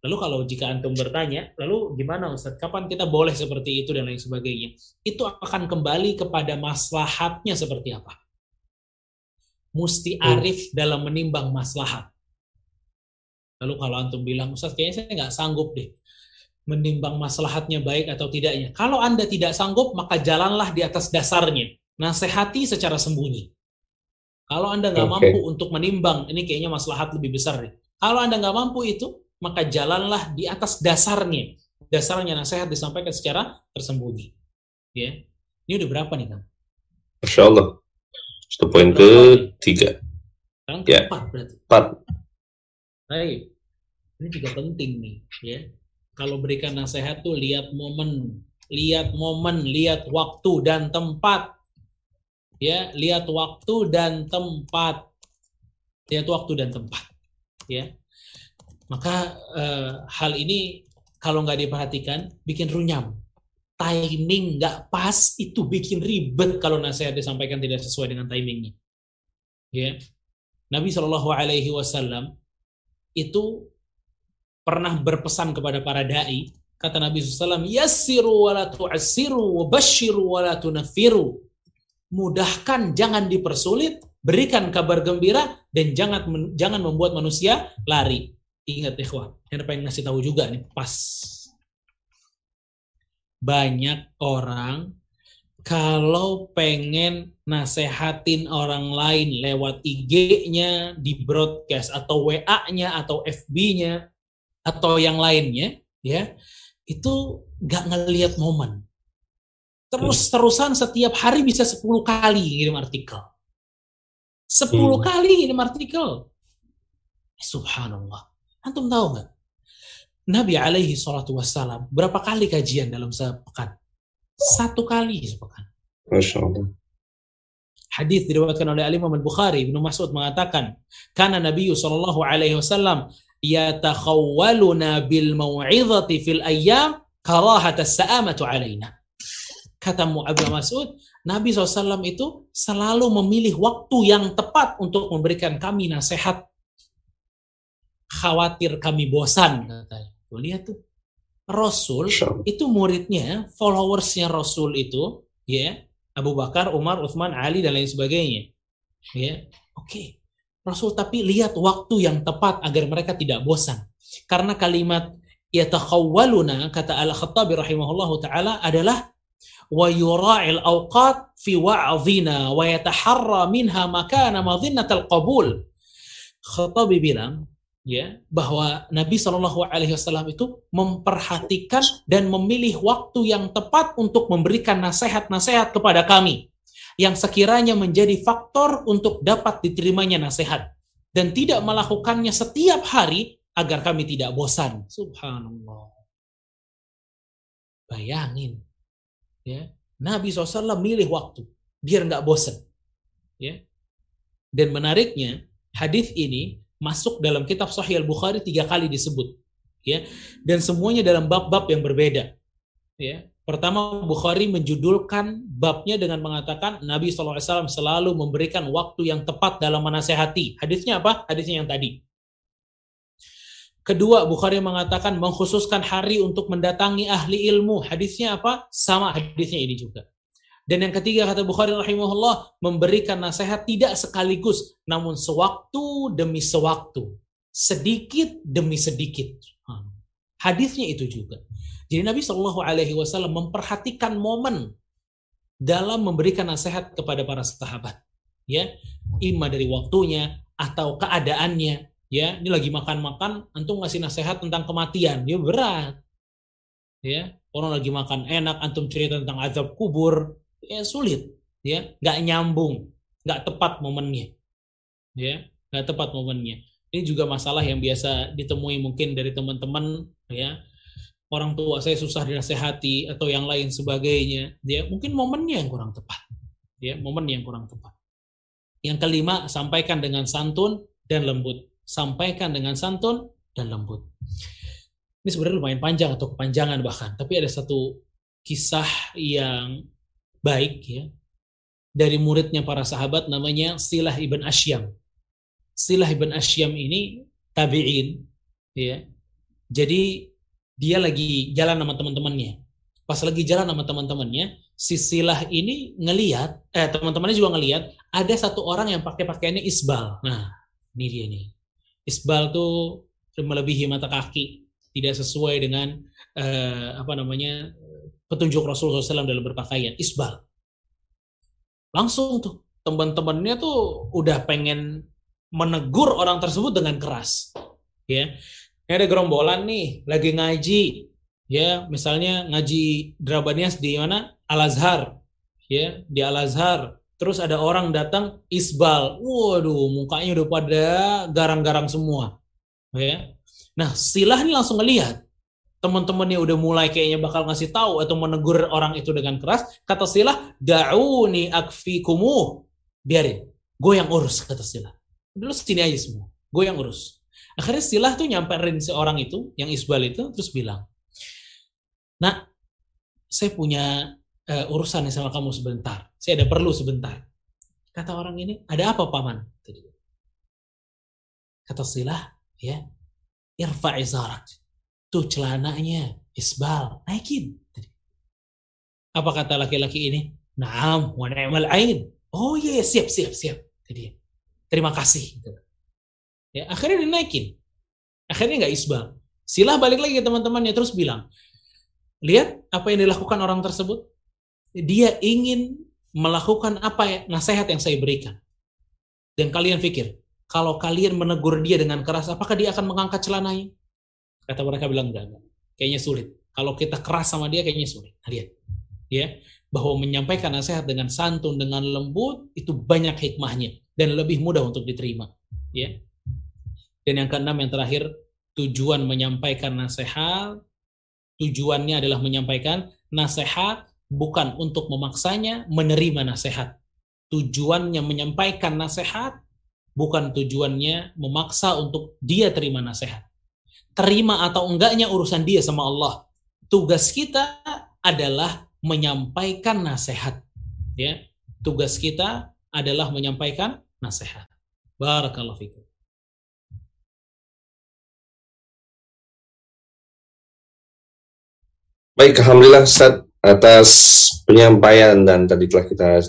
Lalu kalau jika antum bertanya, lalu gimana Ustaz? Kapan kita boleh seperti itu dan lain sebagainya? Itu akan kembali kepada maslahatnya seperti apa. Musti arif hmm. dalam menimbang maslahat. Lalu kalau antum bilang, Ustaz kayaknya saya nggak sanggup deh menimbang maslahatnya baik atau tidaknya. Kalau Anda tidak sanggup, maka jalanlah di atas dasarnya. Nasehati secara sembunyi. Kalau Anda nggak okay. mampu untuk menimbang, ini kayaknya maslahat lebih besar deh. Kalau Anda nggak mampu itu, maka jalanlah di atas dasarnya. Dasarnya nasihat disampaikan secara tersembunyi. Ya. Ini udah berapa nih, Kang? Masya Allah. Itu poin ketiga. Sekarang ya. keempat berarti. Empat. Baik. Ini juga penting nih, ya. Kalau berikan nasihat tuh lihat momen, lihat momen, lihat waktu dan tempat. Ya, lihat waktu dan tempat. Lihat waktu dan tempat. Ya. Maka uh, hal ini kalau nggak diperhatikan bikin runyam. Timing nggak pas itu bikin ribet kalau nasihat disampaikan tidak sesuai dengan timingnya. Ya. Nabi Shallallahu Alaihi Wasallam itu pernah berpesan kepada para dai, kata Nabi SAW, Yassiru wa la tu'assiru wa bashiru wa la tunafiru. Mudahkan, jangan dipersulit, berikan kabar gembira, dan jangan jangan membuat manusia lari. Ingat ikhwah, yang pengen ngasih tahu juga nih, pas. Banyak orang kalau pengen nasehatin orang lain lewat IG-nya, di broadcast atau WA-nya atau FB-nya atau yang lainnya, ya itu nggak ngelihat momen. Terus-terusan setiap hari bisa 10 kali ngirim artikel. 10 hmm. kali ngirim artikel. Subhanallah. Antum tahu nggak? Nabi alaihi salatu wassalam berapa kali kajian dalam sepekan? Satu kali sepekan. Masya Allah. Hadis diriwayatkan oleh Imam Al-Bukhari, Ibnu Mas'ud mengatakan, "Kana Nabi sallallahu alaihi wasallam yatakhawwaluna bil mau'izati fil ayyam karahata sa'amatu alaina." Kata Abu Mas'ud, Nabi SAW itu selalu memilih waktu yang tepat untuk memberikan kami nasihat. Khawatir kami bosan, katanya. Tuh, lihat tuh. Rasul itu muridnya, followersnya Rasul itu, ya Abu Bakar, Umar, Utsman, Ali dan lain sebagainya. Ya, oke. Okay. Rasul tapi lihat waktu yang tepat agar mereka tidak bosan. Karena kalimat yatakhawwaluna kata Al-Khattabi rahimahullahu taala adalah wa yura'il awqat fi wa'dhina wa yataharra minha makana madhinnatal qabul. Khattabi bilang ya bahwa Nabi Shallallahu Alaihi Wasallam itu memperhatikan dan memilih waktu yang tepat untuk memberikan nasihat-nasihat kepada kami yang sekiranya menjadi faktor untuk dapat diterimanya nasihat dan tidak melakukannya setiap hari agar kami tidak bosan. Subhanallah. Bayangin, ya Nabi SAW milih waktu biar nggak bosan, ya. Dan menariknya hadis ini masuk dalam kitab Sahih Al-Bukhari tiga kali disebut ya dan semuanya dalam bab-bab yang berbeda ya pertama Bukhari menjudulkan babnya dengan mengatakan Nabi SAW selalu memberikan waktu yang tepat dalam menasehati hadisnya apa hadisnya yang tadi Kedua, Bukhari mengatakan mengkhususkan hari untuk mendatangi ahli ilmu. Hadisnya apa? Sama hadisnya ini juga. Dan yang ketiga kata Bukhari rahimahullah memberikan nasihat tidak sekaligus namun sewaktu demi sewaktu, sedikit demi sedikit. Hadisnya itu juga. Jadi Nabi Shallallahu Alaihi Wasallam memperhatikan momen dalam memberikan nasihat kepada para sahabat, ya, ima dari waktunya atau keadaannya, ya. Ini lagi makan-makan, antum ngasih nasihat tentang kematian, ya berat, ya. Orang lagi makan enak, antum cerita tentang azab kubur, ya sulit ya. Nggak nyambung nggak tepat momennya ya. Nggak tepat momennya. Ini juga masalah yang biasa ditemui mungkin dari teman-teman ya. Orang tua saya susah dinasehati atau yang lain sebagainya ya. Mungkin momennya yang kurang tepat ya. Momen yang kurang tepat. Yang kelima sampaikan dengan santun dan lembut. Sampaikan dengan santun dan lembut. Ini sebenarnya lumayan panjang atau kepanjangan bahkan tapi ada satu kisah yang baik ya dari muridnya para sahabat namanya Silah ibn Asyam. Silah ibn Asyam ini tabi'in ya. Jadi dia lagi jalan sama teman-temannya. Pas lagi jalan sama teman-temannya, si Silah ini ngeliat, eh teman-temannya juga ngeliat, ada satu orang yang pakai pakaiannya isbal. Nah, ini dia nih. Isbal tuh melebihi mata kaki, tidak sesuai dengan eh, apa namanya petunjuk Rasulullah SAW dalam berpakaian, isbal. Langsung tuh teman-temannya tuh udah pengen menegur orang tersebut dengan keras. Ya, ini ada gerombolan nih lagi ngaji, ya misalnya ngaji Drabanias di mana Al Azhar, ya di Al Azhar. Terus ada orang datang isbal, waduh mukanya udah pada garang-garang semua, ya. Nah silah ini langsung ngelihat, teman-temannya udah mulai kayaknya bakal ngasih tahu atau menegur orang itu dengan keras, kata Silah, da'uni akfikumu. Biarin, gue yang urus, kata Silah. Dulu sini aja semua, gue yang urus. Akhirnya Silah tuh nyamperin seorang itu, yang Isbal itu, terus bilang, Nah, saya punya uh, urusan sama kamu sebentar. Saya ada perlu sebentar. Kata orang ini, ada apa paman? Kata Silah, ya, irfa izarak. Tuh celananya, isbal, naikin. Apa kata laki-laki ini? Naam, wa ni'mal ain. Oh iya, yeah, siap, siap, siap. Jadi, terima kasih. Ya, akhirnya dinaikin. Akhirnya nggak isbal. Silah balik lagi teman-temannya terus bilang, lihat apa yang dilakukan orang tersebut. Dia ingin melakukan apa ya nasihat yang saya berikan. Dan kalian pikir, kalau kalian menegur dia dengan keras, apakah dia akan mengangkat celananya? Kata mereka bilang enggak, enggak. Kayaknya sulit. Kalau kita keras sama dia kayaknya sulit. Nah, lihat. Ya, bahwa menyampaikan nasihat dengan santun, dengan lembut itu banyak hikmahnya dan lebih mudah untuk diterima. Ya. Dan yang keenam yang terakhir, tujuan menyampaikan nasihat, tujuannya adalah menyampaikan nasihat bukan untuk memaksanya menerima nasihat. Tujuannya menyampaikan nasihat, bukan tujuannya memaksa untuk dia terima nasihat. Terima atau enggaknya urusan dia sama Allah. Tugas kita adalah menyampaikan nasihat. Ya, tugas kita adalah menyampaikan nasihat. Barakallahu fikum. Baik, Alhamdulillah Ustaz atas penyampaian dan tadi telah kita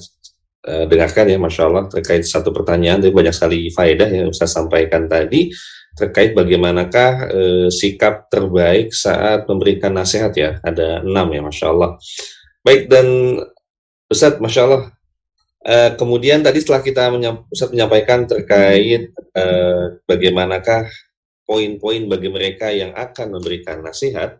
uh, dengarkan ya Masya Allah terkait satu pertanyaan, tapi banyak sekali faedah yang Ustaz sampaikan tadi terkait bagaimanakah uh, sikap terbaik saat memberikan nasihat ya, ada enam ya Masya Allah. Baik, dan Ustaz Masya Allah, uh, kemudian tadi setelah kita menyamp Ustaz menyampaikan terkait uh, bagaimanakah poin-poin bagi mereka yang akan memberikan nasihat,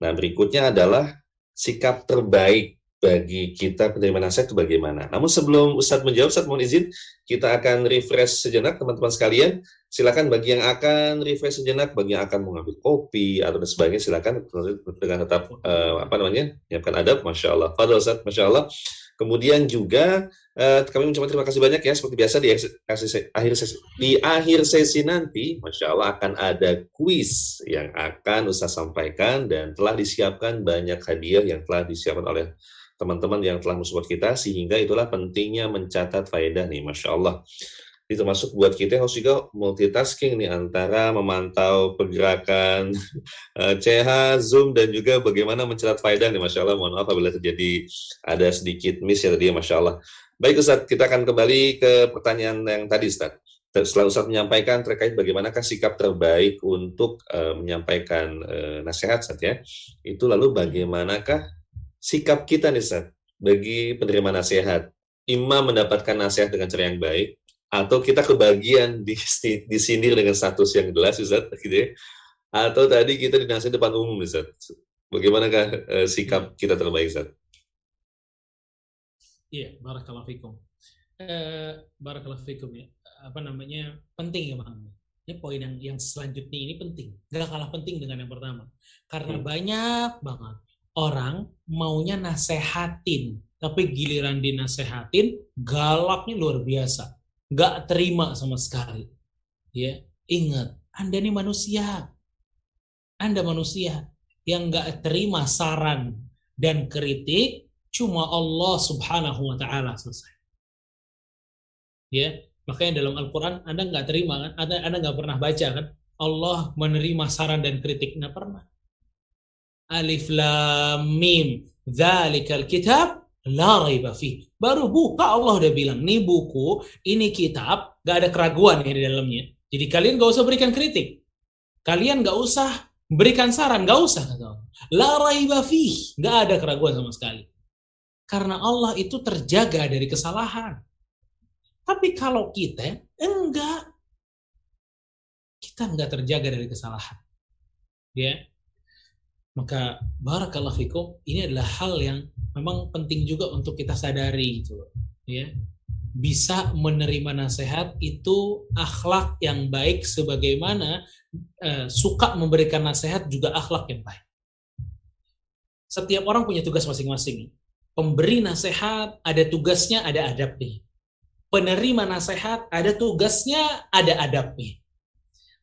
Nah, berikutnya adalah sikap terbaik bagi kita penerima nasihat itu bagaimana. Namun sebelum Ustadz menjawab, Ustadz mohon izin, kita akan refresh sejenak teman-teman sekalian. Silakan bagi yang akan refresh sejenak, bagi yang akan mengambil kopi atau dan sebagainya, silakan dengan tetap uh, apa namanya, menyiapkan adab, masya Allah. Fadol Ustadz, masya Allah. Kemudian juga uh, kami mengucapkan terima kasih banyak ya seperti biasa di akhir sesi, di akhir sesi nanti, masya Allah akan ada kuis yang akan Ustaz sampaikan dan telah disiapkan banyak hadiah yang telah disiapkan oleh teman-teman yang telah mensupport kita sehingga itulah pentingnya mencatat faedah nih, masya Allah. Ini termasuk buat kita harus juga multitasking nih antara memantau pergerakan CH, eh, Zoom, dan juga bagaimana mencatat faedah nih Masya Allah. Mohon maaf apabila terjadi ada sedikit miss ya tadi Masya Allah. Baik Ustaz, kita akan kembali ke pertanyaan yang tadi Ustaz. Setelah Ustaz menyampaikan terkait bagaimanakah sikap terbaik untuk uh, menyampaikan uh, nasihat Ustaz ya. Itu lalu bagaimanakah sikap kita nih Ustaz bagi penerima nasihat. Imam mendapatkan nasihat dengan cara yang baik, atau kita kebagian di disindir dengan status yang jelas Ustaz gitu ya atau tadi kita dinasihati depan umum Ustaz bagaimanakah uh, sikap kita terbaik Ustaz Iya, barakallahu fikum. Eh, barakallahu fikum ya. Apa namanya? Penting ya, Bang. Ini poin yang yang selanjutnya ini penting. Gak kalah penting dengan yang pertama. Karena hmm. banyak banget orang maunya nasehatin, tapi giliran dinasehatin galaknya luar biasa nggak terima sama sekali. Ya, ingat, Anda ini manusia. Anda manusia yang nggak terima saran dan kritik cuma Allah Subhanahu wa taala selesai. Ya, makanya dalam Al-Qur'an Anda nggak terima kan? Anda Anda nggak pernah baca kan? Allah menerima saran dan kritik. Nggak pernah. Alif Lam Mim. Dzalikal kitab La raiba fi. Baru buka Allah udah bilang, nih buku, ini kitab, gak ada keraguan ya di dalamnya. Jadi kalian gak usah berikan kritik. Kalian gak usah berikan saran, gak usah kata Allah. La raiba fi. Gak ada keraguan sama sekali. Karena Allah itu terjaga dari kesalahan. Tapi kalau kita enggak, kita enggak terjaga dari kesalahan. Ya, maka barakallahu fikum ini adalah hal yang memang penting juga untuk kita sadari gitu ya. Bisa menerima nasihat itu akhlak yang baik sebagaimana eh, suka memberikan nasihat juga akhlak yang baik. Setiap orang punya tugas masing-masing. Pemberi nasihat ada tugasnya ada adabnya. Penerima nasihat ada tugasnya ada adabnya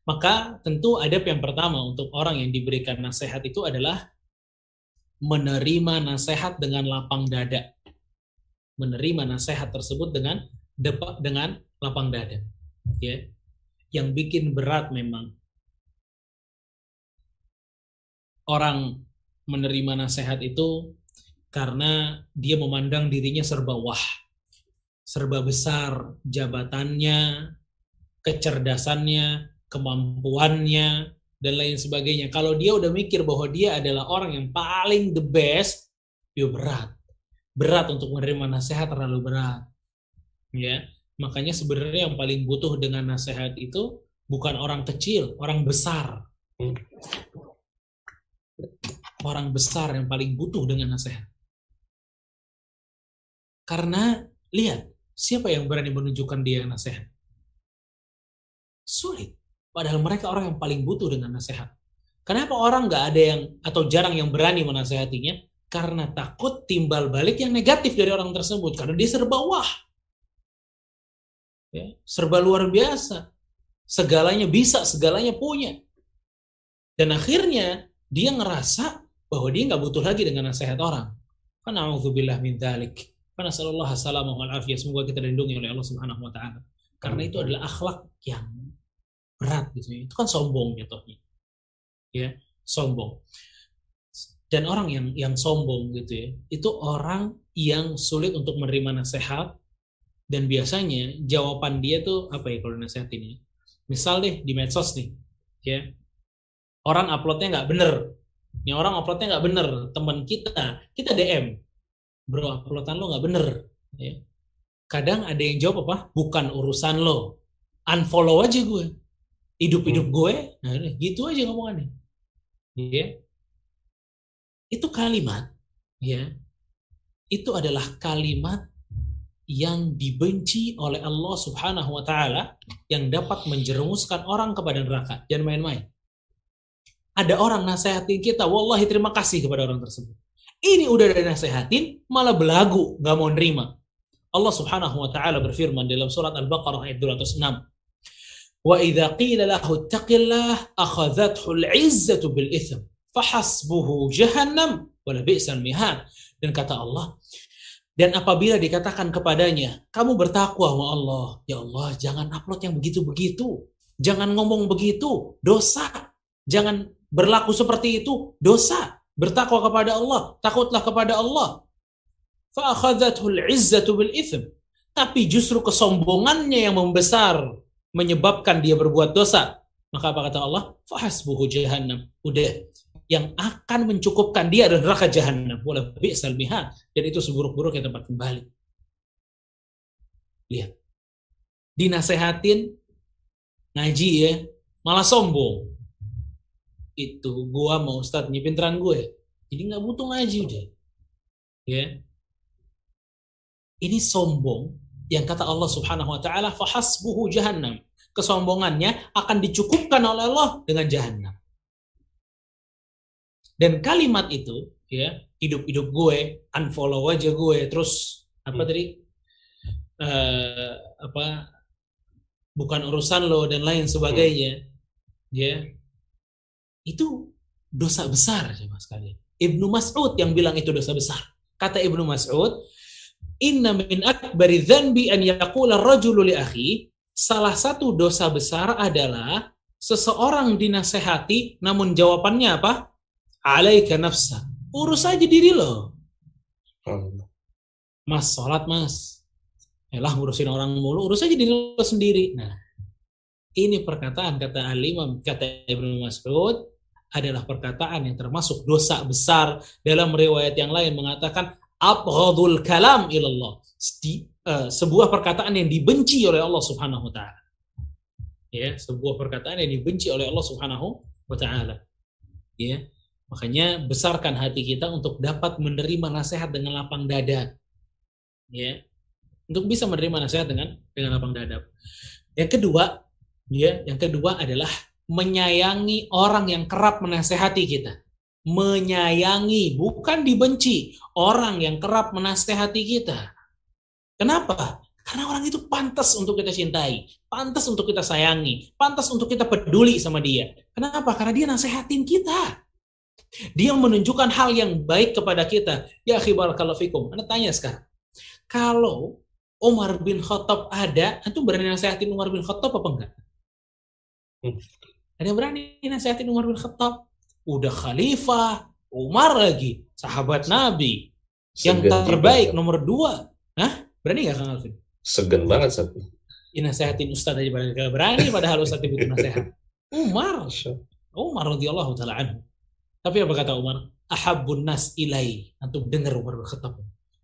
maka tentu adab yang pertama untuk orang yang diberikan nasihat itu adalah menerima nasihat dengan lapang dada. Menerima nasihat tersebut dengan depak dengan lapang dada. Ya. yang bikin berat memang orang menerima nasihat itu karena dia memandang dirinya serba wah, serba besar jabatannya, kecerdasannya, kemampuannya, dan lain sebagainya. Kalau dia udah mikir bahwa dia adalah orang yang paling the best, ya berat. Berat untuk menerima nasihat terlalu berat. Ya, makanya sebenarnya yang paling butuh dengan nasihat itu bukan orang kecil, orang besar. Orang besar yang paling butuh dengan nasihat. Karena lihat, siapa yang berani menunjukkan dia nasihat? Sulit. Padahal mereka orang yang paling butuh dengan nasihat. Kenapa orang nggak ada yang atau jarang yang berani menasehatinya? Karena takut timbal balik yang negatif dari orang tersebut. Karena dia serba wah. Ya, serba luar biasa. Segalanya bisa, segalanya punya. Dan akhirnya dia ngerasa bahwa dia nggak butuh lagi dengan nasihat orang. Karena min dalik. Karena sallallahu alaihi Semoga kita dilindungi oleh Allah Subhanahu wa taala. Karena itu adalah akhlak yang berat gitu ya. Itu kan sombong jatuhnya. Ya, sombong. Dan orang yang yang sombong gitu ya, itu orang yang sulit untuk menerima nasihat dan biasanya jawaban dia tuh apa ya kalau nasihat ini? Misal deh di medsos nih, ya. Orang uploadnya nggak bener. Ini orang uploadnya nggak bener, teman kita, kita DM, bro uploadan lo nggak bener ya. kadang ada yang jawab apa bukan urusan lo unfollow aja gue hidup-hidup hmm. gue nah, gitu aja ngomongannya ya itu kalimat ya itu adalah kalimat yang dibenci oleh Allah Subhanahu wa taala yang dapat menjerumuskan orang kepada neraka. Jangan main-main. Ada orang nasihatin kita, wallahi terima kasih kepada orang tersebut. Ini udah dinasehatin, malah belagu, nggak mau nerima. Allah Subhanahu wa taala berfirman dalam surat Al-Baqarah ayat 206. Wa idza qila lahu taqillah akhadhathu al-'izzatu bil itsm fahasbuhu jahannam wa. Dan kata Allah, dan apabila dikatakan kepadanya, kamu bertakwa sama Allah, ya Allah, jangan upload yang begitu-begitu. Jangan ngomong begitu, dosa. Jangan berlaku seperti itu, dosa bertakwa kepada Allah, takutlah kepada Allah. Fa'akhadhatul izzatu bil ithm. Tapi justru kesombongannya yang membesar menyebabkan dia berbuat dosa. Maka apa kata Allah? Fahasbuhu jahannam. Udah, yang akan mencukupkan dia adalah neraka jahannam. Wala bi'sal mihad. Dan itu seburuk-buruknya tempat kembali. Lihat. Dinasehatin, ngaji ya, malah sombong itu gua mau start nyipinteran gue jadi nggak butuh ngaji udah ya ini sombong yang kata Allah Subhanahu wa taala fahasbuhu jahannam kesombongannya akan dicukupkan oleh Allah dengan jahannam dan kalimat itu ya hidup-hidup gue unfollow aja gue terus apa hmm. tadi uh, apa bukan urusan lo dan lain sebagainya hmm. ya itu dosa besar coba sekalian. Ibnu Mas'ud yang bilang itu dosa besar. Kata Ibnu Mas'ud, "Inna min akbari dzanbi an yaqula rajulu li akhi" Salah satu dosa besar adalah seseorang dinasehati namun jawabannya apa? Alaika nafsa. Urus aja diri lo. Mas, sholat mas. Elah ngurusin orang mulu, urus aja diri lo sendiri. Nah, ini perkataan kata alimam kata Ibnu Mas'ud adalah perkataan yang termasuk dosa besar dalam riwayat yang lain mengatakan abghadul kalam ilallah. Uh, sebuah perkataan yang dibenci oleh Allah Subhanahu wa taala. Ya sebuah perkataan yang dibenci oleh Allah Subhanahu wa taala. Ya makanya besarkan hati kita untuk dapat menerima nasihat dengan lapang dada. Ya untuk bisa menerima nasihat dengan dengan lapang dada. Yang kedua ya yang kedua adalah menyayangi orang yang kerap menasehati kita. Menyayangi, bukan dibenci. Orang yang kerap menasehati kita. Kenapa? Karena orang itu pantas untuk kita cintai, pantas untuk kita sayangi, pantas untuk kita peduli sama dia. Kenapa? Karena dia nasehatin kita. Dia menunjukkan hal yang baik kepada kita. Ya khibar kalau fikum. Anda tanya sekarang. Kalau Umar bin Khattab ada, itu berani nasehatin Umar bin Khattab apa enggak? Hmm. Ada yang berani nasihatin Umar bin Khattab. Udah khalifah, Umar lagi, sahabat Nabi. Yang terbaik juga. nomor dua. Hah? Berani gak Kang Alvin? Segen banget satu. Ini nasihatin Ustadz aja berani berani padahal Ustadz butuh nasihat. Umar. Umar radhiyallahu taala anhu. Tapi apa kata Umar? Ahabbun nas ilai. Antum dengar Umar bin Khattab.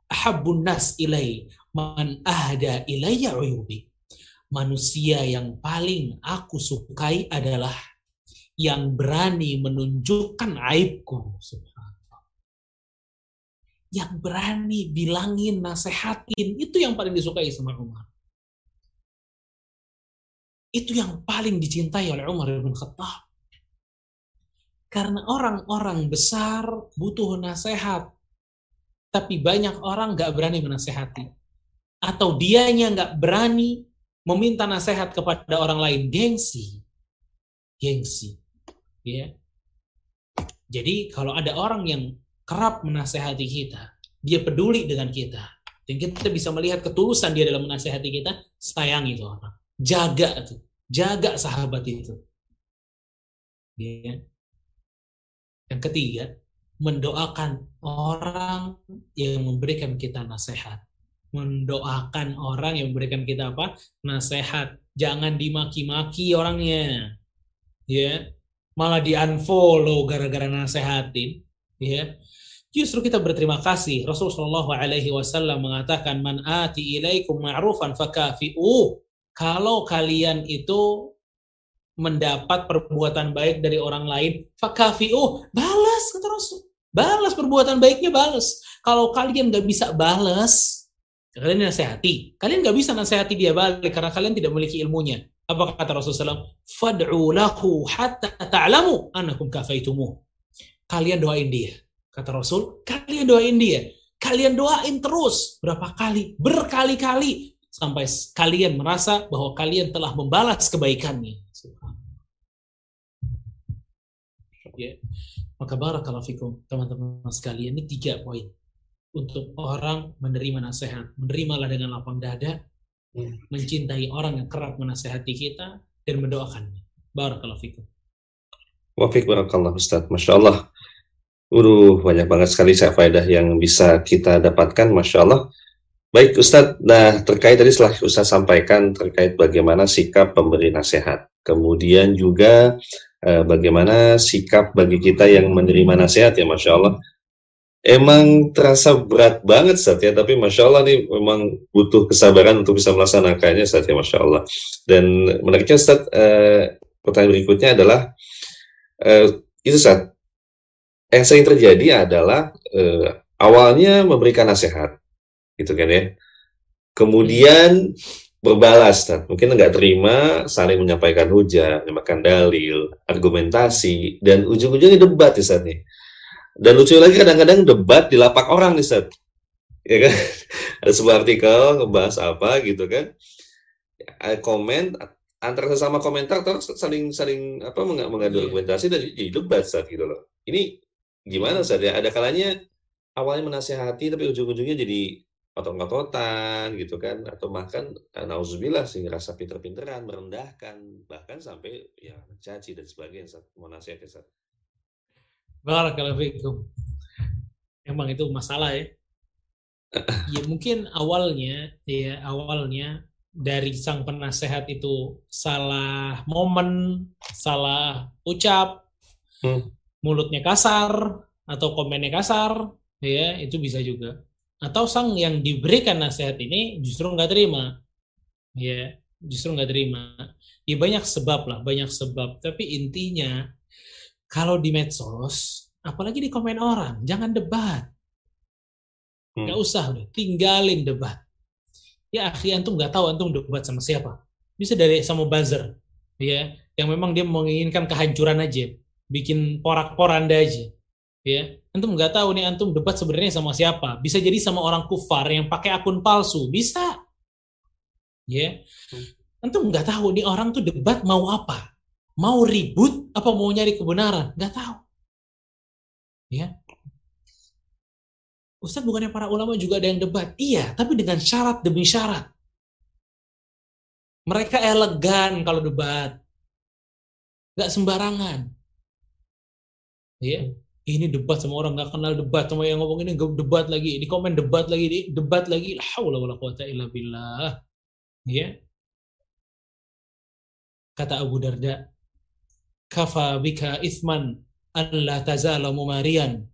Ahabbun nas ilai man ahda ilayya uyubi manusia yang paling aku sukai adalah yang berani menunjukkan aibku. Yang berani bilangin, nasehatin, itu yang paling disukai sama Umar. Itu yang paling dicintai oleh Umar bin Khattab. Karena orang-orang besar butuh nasihat. Tapi banyak orang gak berani menasehati. Atau dianya gak berani meminta nasihat kepada orang lain gengsi gengsi ya jadi kalau ada orang yang kerap menasehati kita dia peduli dengan kita dan kita bisa melihat ketulusan dia dalam menasehati kita sayang itu orang jaga tuh jaga sahabat itu ya yang ketiga mendoakan orang yang memberikan kita nasihat mendoakan orang yang memberikan kita apa? Nasihat. Jangan dimaki-maki orangnya. Ya. Malah di-unfollow gara-gara nasehatin, ya. Justru kita berterima kasih. Rasulullah alaihi wasallam mengatakan man ati ilaikum ma'rufan fakafi'u. Kalau kalian itu mendapat perbuatan baik dari orang lain, fakafi'u, balas kata Rasul. Balas perbuatan baiknya balas. Kalau kalian nggak bisa balas, Kalian nasihati. Kalian nggak bisa nasihati dia balik karena kalian tidak memiliki ilmunya. Apa kata Rasulullah SAW? Fad'u lahu hatta ta'lamu annakum kafaitumuh. Kalian doain dia. Kata Rasul, kalian doain dia. Kalian doain terus. Berapa kali? Berkali-kali. Sampai kalian merasa bahwa kalian telah membalas kebaikannya. Ya. Maka barakallahu fikum teman-teman sekalian. Ini tiga poin untuk orang menerima nasihat. Menerimalah dengan lapang dada. Mencintai orang yang kerap menasehati kita, dan mendoakannya. Barakallahu fikum. Wafik barakallah Ustaz. Masya Allah. Udah banyak banget sekali saya faedah yang bisa kita dapatkan. Masya Allah. Baik Ustadz, nah terkait tadi setelah Ustadz sampaikan terkait bagaimana sikap pemberi nasihat. Kemudian juga eh, bagaimana sikap bagi kita yang menerima nasihat ya Masya Allah emang terasa berat banget saat ya, tapi Masya Allah nih memang butuh kesabaran untuk bisa melaksanakannya saat ya Masya Allah. Dan menariknya Ustaz, eh, pertanyaan berikutnya adalah, eh, itu saat yang sering terjadi adalah eh, awalnya memberikan nasihat, gitu kan ya. Kemudian berbalas, mungkin nggak terima, saling menyampaikan hujah, menyampaikan dalil, argumentasi, dan ujung-ujungnya debat Ustaz nih. Dan lucu lagi kadang-kadang debat di lapak orang nih, Seth. Ya kan? Ada sebuah artikel ngebahas apa gitu kan. Komen antara sesama komentar terus saling saling apa mengadu yeah. argumentasi dan jadi debat saat gitu loh. Ini gimana saat ya? Ada kalanya awalnya menasehati tapi ujung-ujungnya jadi otot-ototan gitu kan atau bahkan eh, nauzubillah sih rasa pinter-pinteran merendahkan bahkan sampai ya mencaci dan sebagainya saat mau nasihat ya saat Barakallahu fikum. Emang itu masalah ya. Ya mungkin awalnya ya awalnya dari sang penasehat itu salah momen, salah ucap, hmm. mulutnya kasar atau komennya kasar, ya itu bisa juga. Atau sang yang diberikan nasihat ini justru nggak terima, ya justru nggak terima. Ya banyak sebab lah, banyak sebab. Tapi intinya kalau di medsos, apalagi di komen orang, jangan debat. Hmm. Gak usah udah, tinggalin debat. Ya akhi antum nggak tahu antum debat sama siapa. Bisa dari sama buzzer, ya, yang memang dia menginginkan kehancuran aja, bikin porak-poranda aja. Ya, antum nggak tahu nih antum debat sebenarnya sama siapa. Bisa jadi sama orang kufar yang pakai akun palsu, bisa. Ya, hmm. antum nggak tahu nih orang tuh debat mau apa Mau ribut apa mau nyari kebenaran? Gak tahu. Ya. Ustadz bukannya para ulama juga ada yang debat? Iya, tapi dengan syarat demi syarat. Mereka elegan kalau debat. nggak sembarangan. Ya, ini debat sama orang nggak kenal debat sama yang ngomong ini debat lagi, di komen debat lagi, di debat lagi. La illa billah. Ya. Kata Abu Darda, kafa bika ithman Allah tazala mumarian.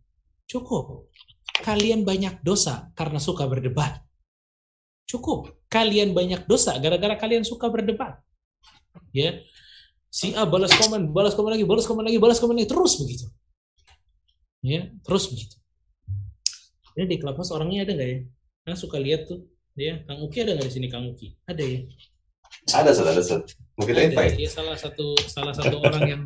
Cukup. Kalian banyak dosa karena suka berdebat. Cukup. Kalian banyak dosa gara-gara kalian suka berdebat. Ya. Si A balas komen, balas komen lagi, balas komen lagi, balas komen lagi, terus begitu. Ya, terus begitu. Ini di Clubhouse orangnya ada nggak ya? Nah, suka lihat tuh, ya. Kang Uki ada nggak di sini Kang Uki? Ada ya? Ada, ada, ada. Mungkin ada, ya, salah satu salah satu orang yang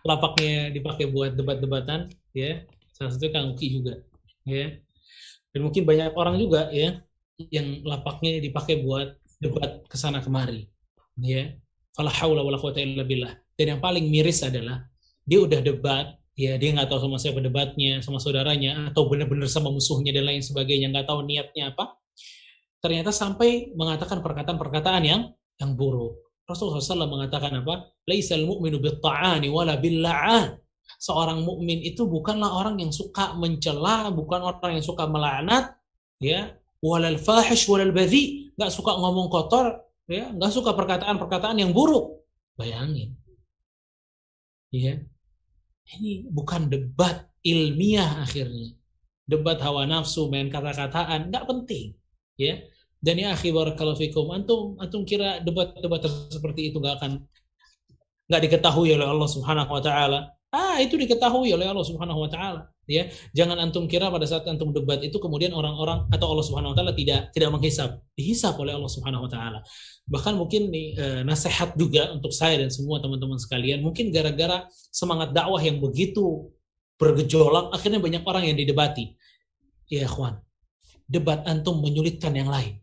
lapaknya dipakai buat debat-debatan ya. Salah satu Kang Uki juga ya. Dan mungkin banyak orang juga ya yang lapaknya dipakai buat debat ke sana kemari ya. Fala haula wala quwata illa billah. Dan yang paling miris adalah dia udah debat ya dia nggak tahu sama siapa debatnya sama saudaranya atau benar-benar sama musuhnya dan lain sebagainya nggak tahu niatnya apa ternyata sampai mengatakan perkataan-perkataan yang yang buruk Rasulullah SAW mengatakan apa? Laisal mu'minu bitta'ani wala billa'an. Seorang mukmin itu bukanlah orang yang suka mencela, bukan orang yang suka melaknat, ya, walal fahish walal badhi, nggak suka ngomong kotor, ya, nggak suka perkataan-perkataan yang buruk. Bayangin. Ya. Ini bukan debat ilmiah akhirnya. Debat hawa nafsu, main kata-kataan, nggak penting. Ya, dan ya akhi barakallahu fikum, antum antum kira debat-debat seperti itu nggak akan nggak diketahui oleh Allah Subhanahu wa taala? Ah, itu diketahui oleh Allah Subhanahu wa taala. Ya, jangan antum kira pada saat antum debat itu kemudian orang-orang atau Allah Subhanahu wa taala tidak tidak menghisap. Dihisap oleh Allah Subhanahu wa taala. Bahkan mungkin nih, eh, nasihat juga untuk saya dan semua teman-teman sekalian, mungkin gara-gara semangat dakwah yang begitu bergejolak akhirnya banyak orang yang didebati. Ya, ikhwan. Debat antum menyulitkan yang lain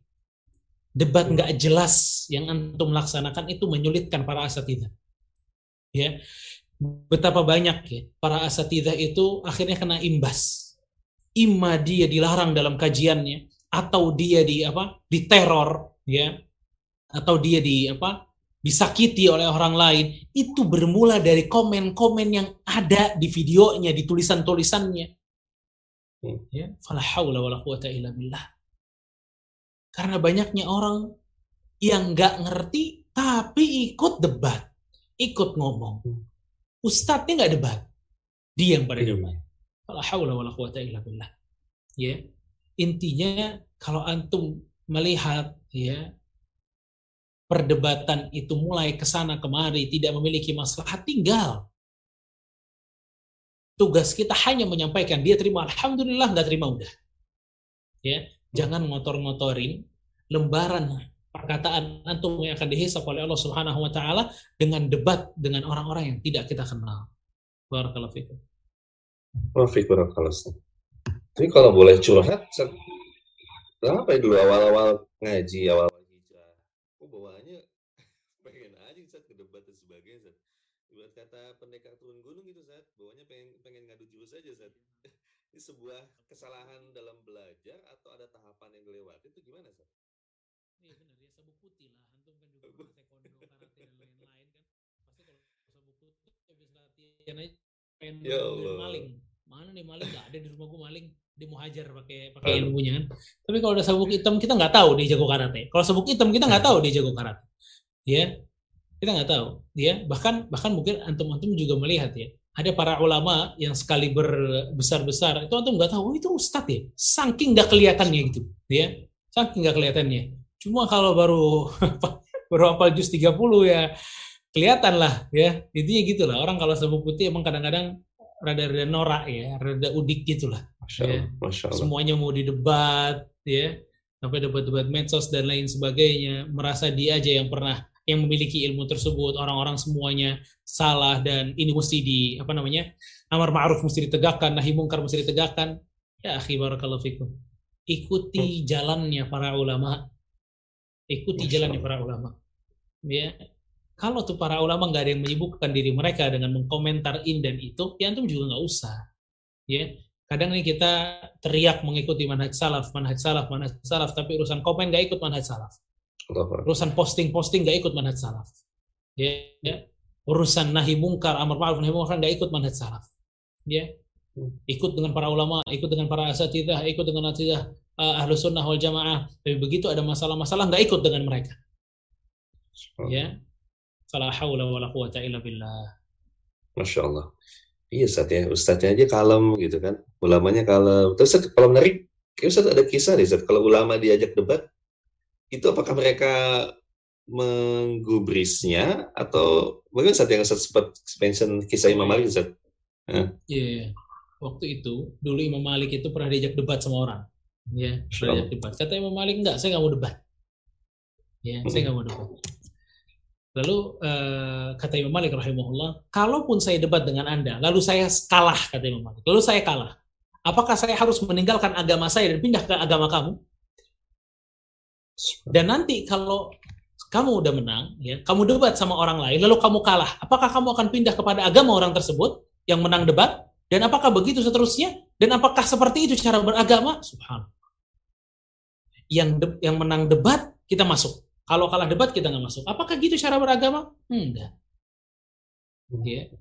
debat nggak jelas yang antum laksanakan itu menyulitkan para asatidah. Ya, betapa banyak ya para asatidah itu akhirnya kena imbas. Ima dia dilarang dalam kajiannya, atau dia di apa, diteror, ya, atau dia di apa, disakiti oleh orang lain. Itu bermula dari komen-komen yang ada di videonya, di tulisan-tulisannya. Ya, fala karena banyaknya orang yang nggak ngerti tapi ikut debat, ikut ngomong. Ustadznya nggak debat, dia yang pada iya. debat. Haula wala quwata illa billah. Ya. Intinya kalau antum melihat ya perdebatan itu mulai ke sana kemari tidak memiliki masalah tinggal tugas kita hanya menyampaikan dia terima alhamdulillah nggak terima udah ya Jangan ngotor-ngotorin lembaran perkataan antum yang akan dihisap oleh Allah Subhanahu wa taala dengan debat dengan orang-orang yang tidak kita kenal. Barakallahu fikum. Barakallahu. Tapi kalau boleh curhat, berapa ya dulu awal-awal ngaji, awal hijrah? Oh, bawaannya pengen aja saat ke debat dan sebagainya. Saat. Buat kata pendekar turun gunung gitu saat, bawanya pengen pengen ngadu jurus aja saat ini sebuah kesalahan dalam belajar atau ada tahapan yang dilewati itu gimana sih? Iya benar ya sabuk putih lah. Antum kan juga pernah taekwondo, karate dan lain-lain kan. Pasti kalau sabuk putih habis latihan aja pengen ya maling. Mana nih maling? Gak ada di rumah gue maling. Dia mau hajar pakai pakai ilmunya kan. Tapi kalau ada sabuk hitam kita nggak tahu dia jago karate. Kalau sabuk hitam kita nggak tahu dia jago karate. Ya, kita nggak tahu. Ya, bahkan bahkan mungkin antum-antum juga melihat ya ada para ulama yang sekali berbesar-besar itu antum nggak tahu oh, itu ustadz ya? Saking nggak kelihatannya gitu ya. Saking nggak kelihatannya. Cuma kalau baru baru hafal juz 30 ya kelihatan lah ya. Intinya gitulah orang kalau sabuk putih emang kadang-kadang rada-rada norak ya rada udik gitulah ya. Allah. semuanya mau didebat ya. Sampai debat-debat medsos dan lain sebagainya merasa dia aja yang pernah yang memiliki ilmu tersebut orang-orang semuanya salah dan ini mesti di apa namanya amar ma'ruf mesti ditegakkan nahi mungkar mesti ditegakkan. Ya akhi barakallahu fikum. Ikuti hmm. jalannya para ulama. Ikuti jalannya para ulama. Ya. Kalau tuh para ulama nggak ada yang menyibukkan diri mereka dengan mengkomentar in dan itu ya antum juga nggak usah. Ya. Kadang nih kita teriak mengikuti manhaj salaf manhaj salaf manhaj salaf tapi urusan komen nggak ikut manhaj salaf Urusan posting-posting gak ikut manhaj salaf. Ya, ya. urusan nahi mungkar, amar ma'ruf nahi mungkar nggak ikut manhaj salaf. Ya. Ikut dengan para ulama, ikut dengan para asatidah, ikut dengan asatidah uh, ahlu sunnah wal jamaah. Tapi begitu ada masalah-masalah nggak ikut dengan mereka. Ya. Fala haula wala quwata illa billah. Masya Allah. Iya Ustaz ya, Ustaznya aja kalem gitu kan. Ulamanya kalem. Terus kalau menarik, kayak Ustaz ada kisah nih Ustaz. Kalau ulama diajak debat, itu apakah mereka menggubrisnya atau bagaimana saat yang Ustaz sempat mention kisah Imam Malik Ustaz? Iya, yeah. waktu itu dulu Imam Malik itu pernah diajak debat sama orang. Ya, pernah diajak debat. Kata Imam Malik enggak, saya nggak mau debat. Ya, hmm. saya nggak mau debat. Lalu uh, kata Imam Malik rahimahullah, kalaupun saya debat dengan Anda, lalu saya kalah kata Imam Malik. Lalu saya kalah. Apakah saya harus meninggalkan agama saya dan pindah ke agama kamu? Dan nanti kalau kamu udah menang, ya, kamu debat sama orang lain, lalu kamu kalah, apakah kamu akan pindah kepada agama orang tersebut yang menang debat? Dan apakah begitu seterusnya? Dan apakah seperti itu cara beragama? Subhanallah. Yang de yang menang debat kita masuk. Kalau kalah debat kita nggak masuk. Apakah gitu cara beragama? Enggak. Ya.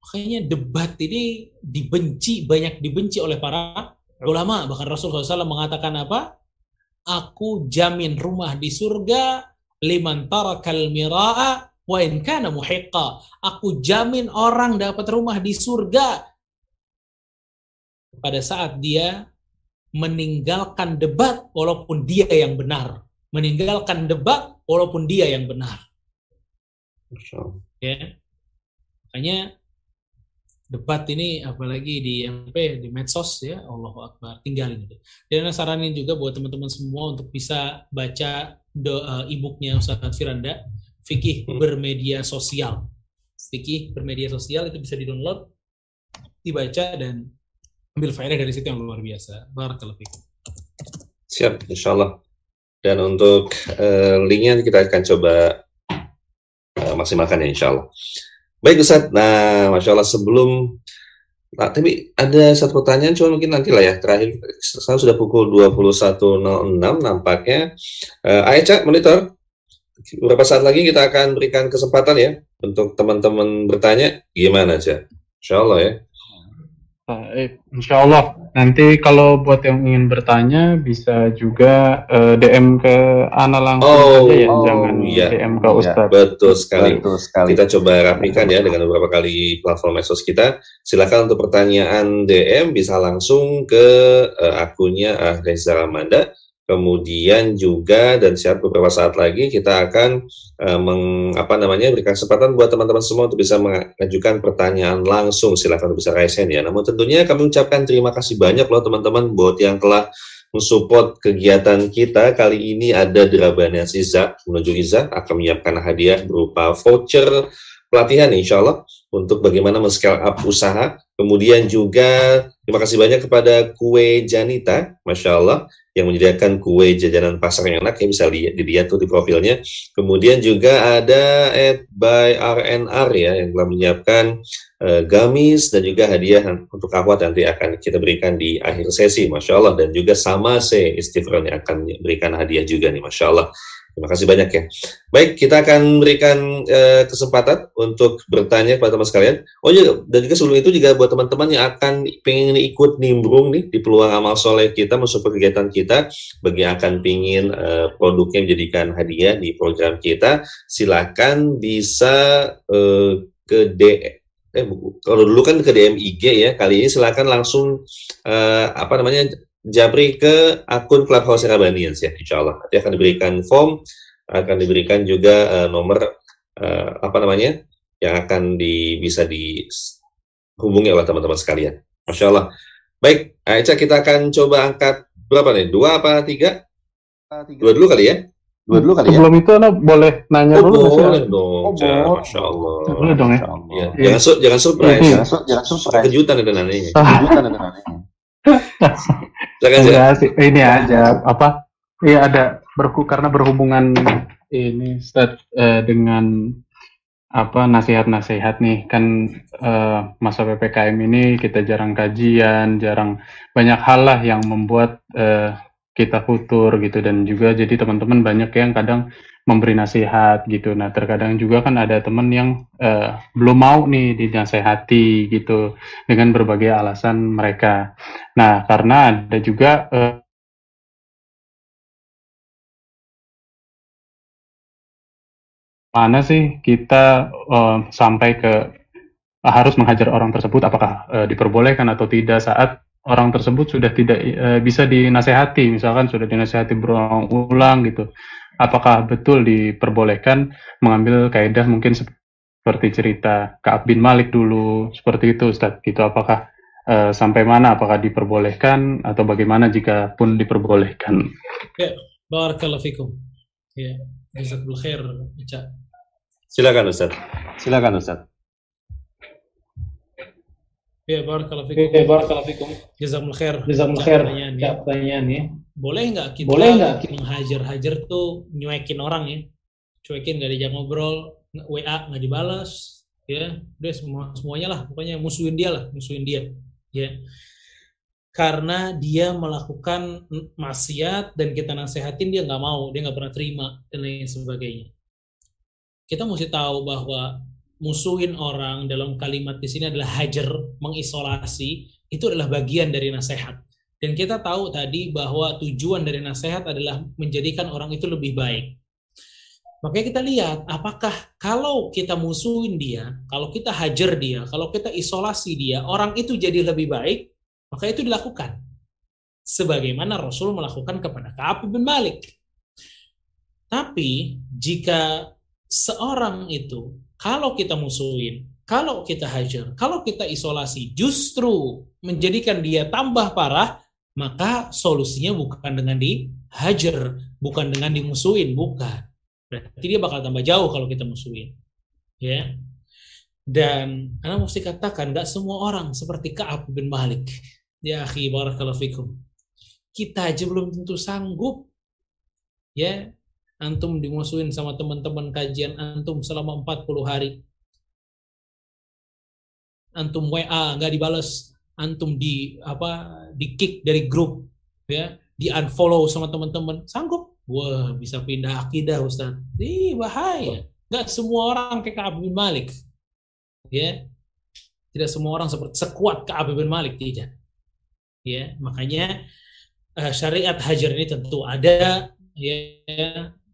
Makanya debat ini dibenci, banyak dibenci oleh para ulama. Bahkan Rasulullah SAW mengatakan apa? Aku jamin rumah di surga liman tarakal mira'a wa in kana muhiqqa. Aku jamin orang dapat rumah di surga pada saat dia meninggalkan debat walaupun dia yang benar. Meninggalkan debat walaupun dia yang benar. Ya. Makanya debat ini apalagi di MP di medsos ya. Allah Akbar. Tinggalin itu. Dan saranin juga buat teman-teman semua untuk bisa baca do, uh, e-booknya Ustaz Firanda fikih hmm. bermedia sosial. Fikih bermedia sosial itu bisa di download dibaca dan ambil faedah dari situ yang luar biasa. Barakallahu siap insyaallah. Dan untuk uh, linknya kita akan coba uh, maksimalkan ya insyaallah Baik Ustaz, nah Masya Allah sebelum Nah, tapi ada satu pertanyaan, cuma mungkin nanti lah ya. Terakhir, sekarang sudah pukul 21.06 nampaknya. Uh, Aisyah, monitor. Beberapa saat lagi kita akan berikan kesempatan ya untuk teman-teman bertanya. Gimana aja? Insya Allah ya. Baik, insya Allah. Nanti kalau buat yang ingin bertanya bisa juga uh, eh, DM ke Ana langsung oh, aja ya, oh, jangan iya. DM ke Ustadz. Ya, betul sekali. betul sekali. Kita coba rapikan ya dengan beberapa kali platform medsos kita. Silakan untuk pertanyaan DM bisa langsung ke uh, akunnya Reza Ramanda Kemudian juga dan siap beberapa saat lagi kita akan uh, meng, apa namanya berikan kesempatan buat teman-teman semua untuk bisa mengajukan pertanyaan langsung. Silakan bisa raise hand ya. Namun tentunya kami ucapkan terima kasih banyak loh teman-teman buat yang telah mensupport kegiatan kita. Kali ini ada Drabania Siza menuju Iza akan menyiapkan hadiah berupa voucher pelatihan insya Allah untuk bagaimana men-scale up usaha. Kemudian juga terima kasih banyak kepada Kue Janita, Masya Allah, yang menyediakan kue jajanan pasar yang enak, ya bisa lihat, dilihat tuh di profilnya. Kemudian juga ada at by RNR ya, yang telah menyiapkan uh, gamis dan juga hadiah untuk akhwat nanti akan kita berikan di akhir sesi, Masya Allah. Dan juga sama se Istighfar yang akan berikan hadiah juga nih, Masya Allah. Terima kasih banyak ya. Baik, kita akan berikan uh, kesempatan untuk bertanya kepada teman sekalian. Oh iya, dan juga sebelum itu juga buat teman-teman yang akan pengen ikut nimbrung nih di peluang amal soleh kita, mensupport kegiatan kita, bagi yang akan pingin uh, produknya menjadikan hadiah di program kita, silakan bisa uh, ke D eh kalau dulu kan ke DM IG ya, kali ini silakan langsung uh, apa namanya Jabri ke akun Clubhouse Rabanians ya, insya Allah. Nanti akan diberikan form, akan diberikan juga uh, nomor uh, apa namanya yang akan di, bisa dihubungi oleh teman-teman sekalian. Masya Allah. Baik, Aisyah kita akan coba angkat berapa nih? Dua apa tiga? Dua dulu kali ya? Dua dulu kali ya? Sebelum itu Anda boleh nanya oh, dulu. Boleh dong, oh, boleh. Masya Allah. Boleh dong ya? ya. Jangan, su jangan surprise. Jangan, su jangan surprise. Kejutan itu nantinya. Kejutan itu nantinya. Enggak sih, ini aja. Apa? Iya ada berku karena berhubungan ini Ustaz eh, dengan apa nasihat-nasihat nih. Kan eh, masa ppkm ini kita jarang kajian, jarang banyak hal lah yang membuat eh, kita futur gitu. Dan juga jadi teman-teman banyak yang kadang memberi nasihat gitu. Nah, terkadang juga kan ada teman yang uh, belum mau nih dinasehati gitu dengan berbagai alasan mereka. Nah, karena ada juga uh, mana sih kita uh, sampai ke harus menghajar orang tersebut apakah uh, diperbolehkan atau tidak saat orang tersebut sudah tidak uh, bisa dinasehati misalkan sudah dinasehati berulang-ulang gitu apakah betul diperbolehkan mengambil kaidah mungkin seperti cerita Ka'ab bin Malik dulu seperti itu Ustaz gitu apakah uh, sampai mana apakah diperbolehkan atau bagaimana jika pun diperbolehkan ya barakallahu fikum ya Jazakumullah khair, Silakan Ustaz. Silakan Ustaz. Ya, barakallahu fikum. Ya, barakallahu fikum. Jazakumullah khair. Jazakumullah khair. Pertanyaan ya. Pertanyaan ya. Boleh nggak kita Boleh nggak menghajar-hajar tuh nyuekin orang ya? Cuekin nggak diajak ngobrol, WA nggak dibalas, ya. Udah semua semuanya lah, pokoknya musuhin dia lah, musuhin dia. Ya karena dia melakukan maksiat dan kita nasehatin dia nggak mau, dia nggak pernah terima dan lain sebagainya. Kita mesti tahu bahwa musuhin orang dalam kalimat di sini adalah hajar, mengisolasi, itu adalah bagian dari nasihat. Dan kita tahu tadi bahwa tujuan dari nasihat adalah menjadikan orang itu lebih baik. Makanya kita lihat apakah kalau kita musuhin dia, kalau kita hajar dia, kalau kita isolasi dia, orang itu jadi lebih baik maka itu dilakukan. Sebagaimana Rasul melakukan kepada Ka'ab bin Malik. Tapi jika seorang itu kalau kita musuhin, kalau kita hajar, kalau kita isolasi justru menjadikan dia tambah parah, maka solusinya bukan dengan dihajar, bukan dengan dimusuhin, bukan. Berarti dia bakal tambah jauh kalau kita musuhin. Ya. Dan Anda mesti katakan, nggak semua orang seperti Ka'ab bin Malik. Ya akhi barakallahu fikum. Kita aja belum tentu sanggup. Ya, antum dimusuhin sama teman-teman kajian antum selama 40 hari. Antum WA nggak dibales, antum di apa di kick dari grup ya, di unfollow sama teman-teman. Sanggup? Wah, bisa pindah akidah Ustaz. Ih, bahaya. Nggak semua orang kayak Ka'ab bin Malik. Ya. Tidak semua orang seperti sekuat Ka'ab bin Malik tidak ya makanya uh, syariat hajar ini tentu ada ya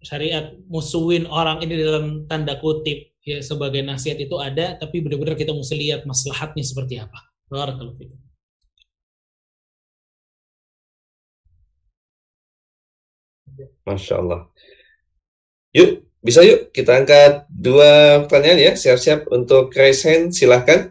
syariat musuhin orang ini dalam tanda kutip ya sebagai nasihat itu ada tapi benar-benar kita mesti lihat maslahatnya seperti apa barakallahu fikum Masya Allah. Yuk, bisa yuk kita angkat dua pertanyaan ya. Siap-siap untuk raise hand, silahkan.